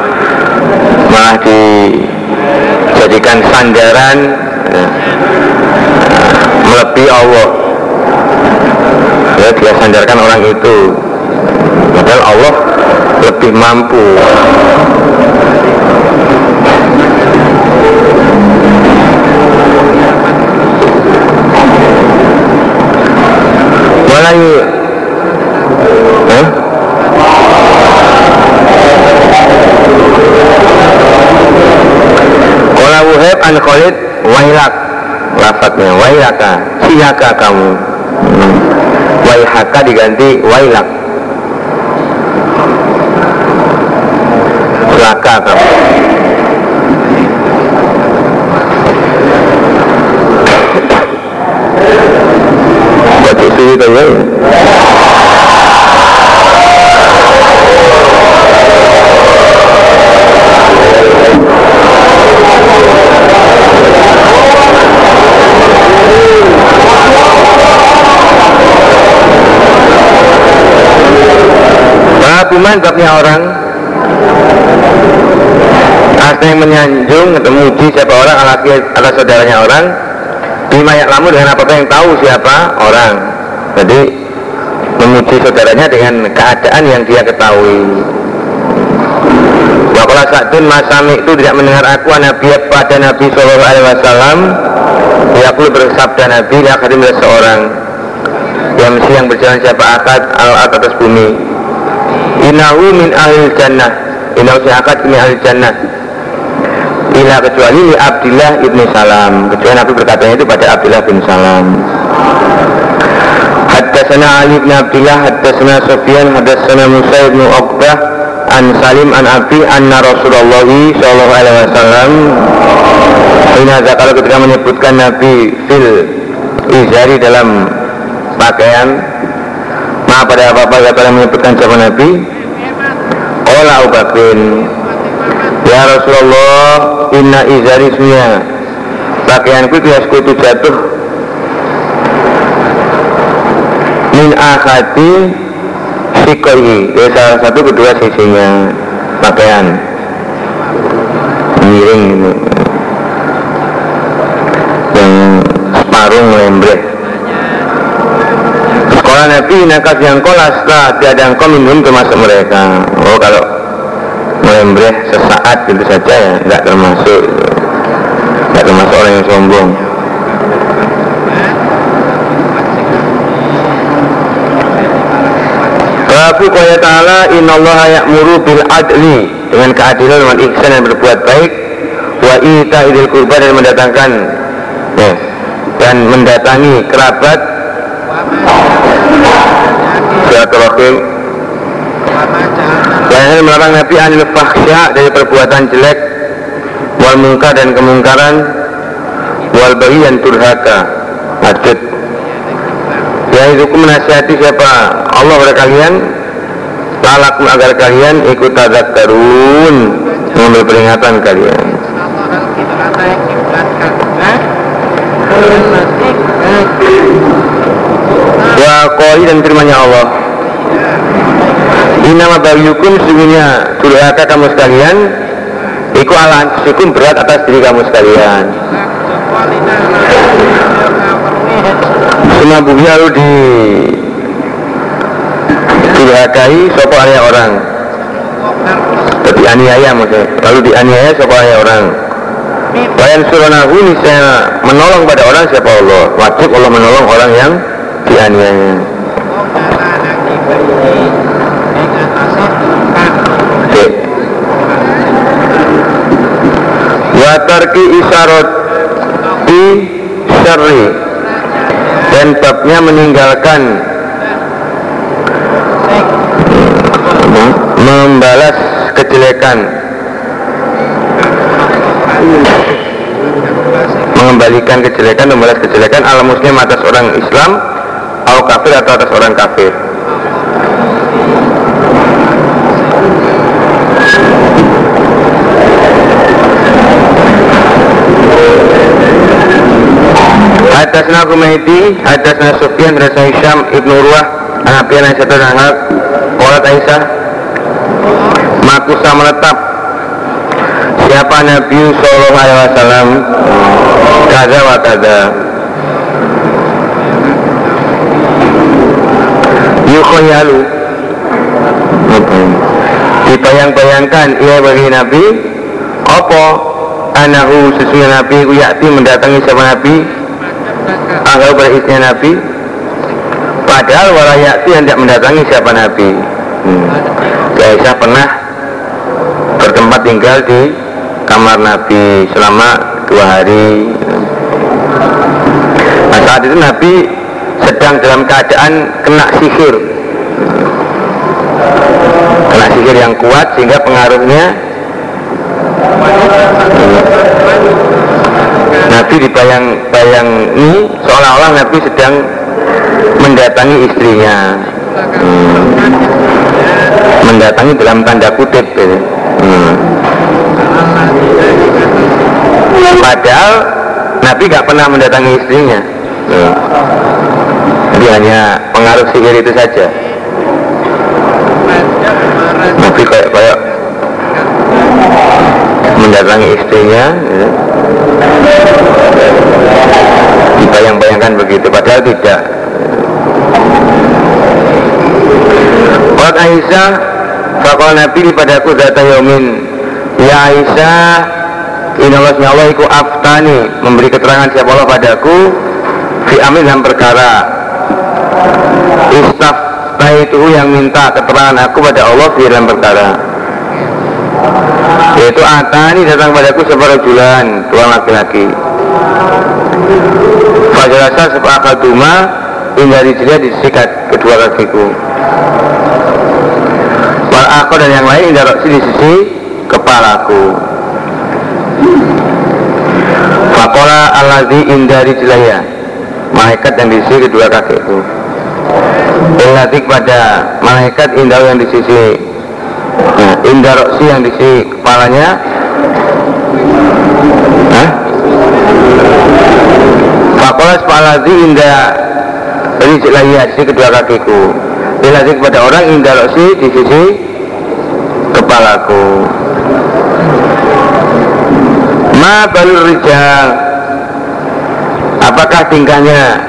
malah dijadikan sandaran gitu. Melebihi Allah. Ya dia sandarkan orang itu. Padahal Allah lebih mampu lafadznya wailaka siaka kamu. Hmm. waihaka diganti wailak. Laka kamu. Baca itu ya Babuman babnya orang Asli menyanjung atau muji siapa orang alaki atas saudaranya orang? Bima lamu dengan apa yang tahu siapa orang? Jadi memuji saudaranya dengan keadaan yang dia ketahui. Wakola Sa'dun Masami itu tidak mendengar aku Nabi pada Nabi Sallallahu Alaihi Wasallam. Perlu bersabda Nabi akan seorang. Yang yang berjalan siapa? Akad al atas bumi Inahu min ahli jannah. Inahu siakat min ahli jannah. Ila kecuali li Abdillah ibni Salam. Kecuali Nabi berkatanya itu pada Abdillah bin Salam. Haddasana Ali bin Abdillah Haddasana Sofyan Haddasana Musa ibn Uqbah An Salim an Abi Anna Rasulullah Sallallahu alaihi wasallam. Ini kalau ketika menyebutkan Nabi Fil Izari dalam pakaian Ma pada apa-apa kata menyebutkan siapa Nabi. Qala Abu Ya Rasulullah Inna izari sunya. Pakaianku kiasku itu jatuh. Min akhati Sikoi Ya salah satu kedua sisinya Pakaian. Miring Yang separuh melembreh Nabi nakas yang kolas lah tiada engkau minum termasuk mereka. Oh kalau melembreh sesaat gitu saja ya nggak termasuk. Nggak termasuk orang yang sombong. Babu kaya ta'ala innallaha ya'muru bil adli. Dengan keadilan dengan ihsan dan berbuat baik. Wa ita idil kurban dan mendatangkan ya, dan mendatangi kerabat silaturahim dan melarang Nabi anil fahsya dari perbuatan jelek wal mungkar dan kemungkaran wal bayi dan turhaka hadid ya itu menasihati siapa? Allah pada kalian lalakum agar kalian ikut tadak karun mengambil peringatan kalian. Wa koi dan firmanya Allah Inama bagyukum sesungguhnya durhaka kamu sekalian. Iku ala syukum berat atas diri kamu sekalian. Semua bumi lalu di durhakai sopo area orang? Tapi aniaya maksudnya. Lalu dianiaya sopo area orang? Wayan suronahu saya menolong pada orang siapa Allah? Wajib Allah menolong orang yang dianiaya Isyarat di syarri. Dan babnya meninggalkan membalas kejelekan. Mengembalikan kejelekan membalas kejelekan ala muslim atas orang Islam atau kafir atau atas orang kafir Hadasna Kumaiti, Hadasna Sufyan, Rasa Hisham, Ibnu Urwah, Anabiyan Aisyah dan Anak, Qolat Aisyah, Makusa menetap Siapa Nabi Sallallahu Alaihi Wasallam? Kada wa kada. Yukhoyalu Dibayang-bayangkan Ia bagi Nabi Apa Anahu sesungguhnya Nabi Yakti mendatangi siapa Nabi Ahal beristinya Nabi. Padahal walayati hendak mendatangi siapa Nabi. Hmm. Aisyah pernah bertempat tinggal di kamar Nabi selama dua hari. Nah saat itu Nabi sedang dalam keadaan kena sihir. Kena sihir yang kuat sehingga pengaruhnya Nabi dibayang-bayangi seolah-olah Nabi sedang mendatangi istrinya hmm. mendatangi dalam tanda kutip gitu. hmm. padahal Nabi gak pernah mendatangi istrinya hmm. jadi hanya pengaruh sihir itu saja Nabi kayak-kayak mendatangi istrinya gitu dibayang-bayangkan begitu padahal tidak. Buat Aisyah Fakal Nabi padaku data yomin Ya Aisyah Inallah Allah iku aftani. Memberi keterangan siapa Allah padaku Fi amin dalam perkara. Istaf itu yang minta keterangan aku pada Allah Fi dalam perkara Yaitu Atani datang padaku separuh bulan Tuan laki-laki. Fajalasa sepakat duma hingga dijeliat disikat kedua kakiku. Wal aku dan yang lain hingga roksi di sisi kepalaku. Fakola alladhi indah jelaya Malaikat yang di sisi kedua kakiku. Ilati kepada malaikat indah yang di sisi nah, Indah roksi yang di sisi kepalanya. Hah? Fakola sepalazi indah di kedua kakiku. Ilazi kepada orang indah roksi di sisi kepalaku. Ma balur rijal. Apakah tingkahnya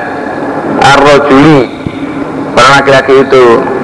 Ar-Rojuli? Para laki-laki itu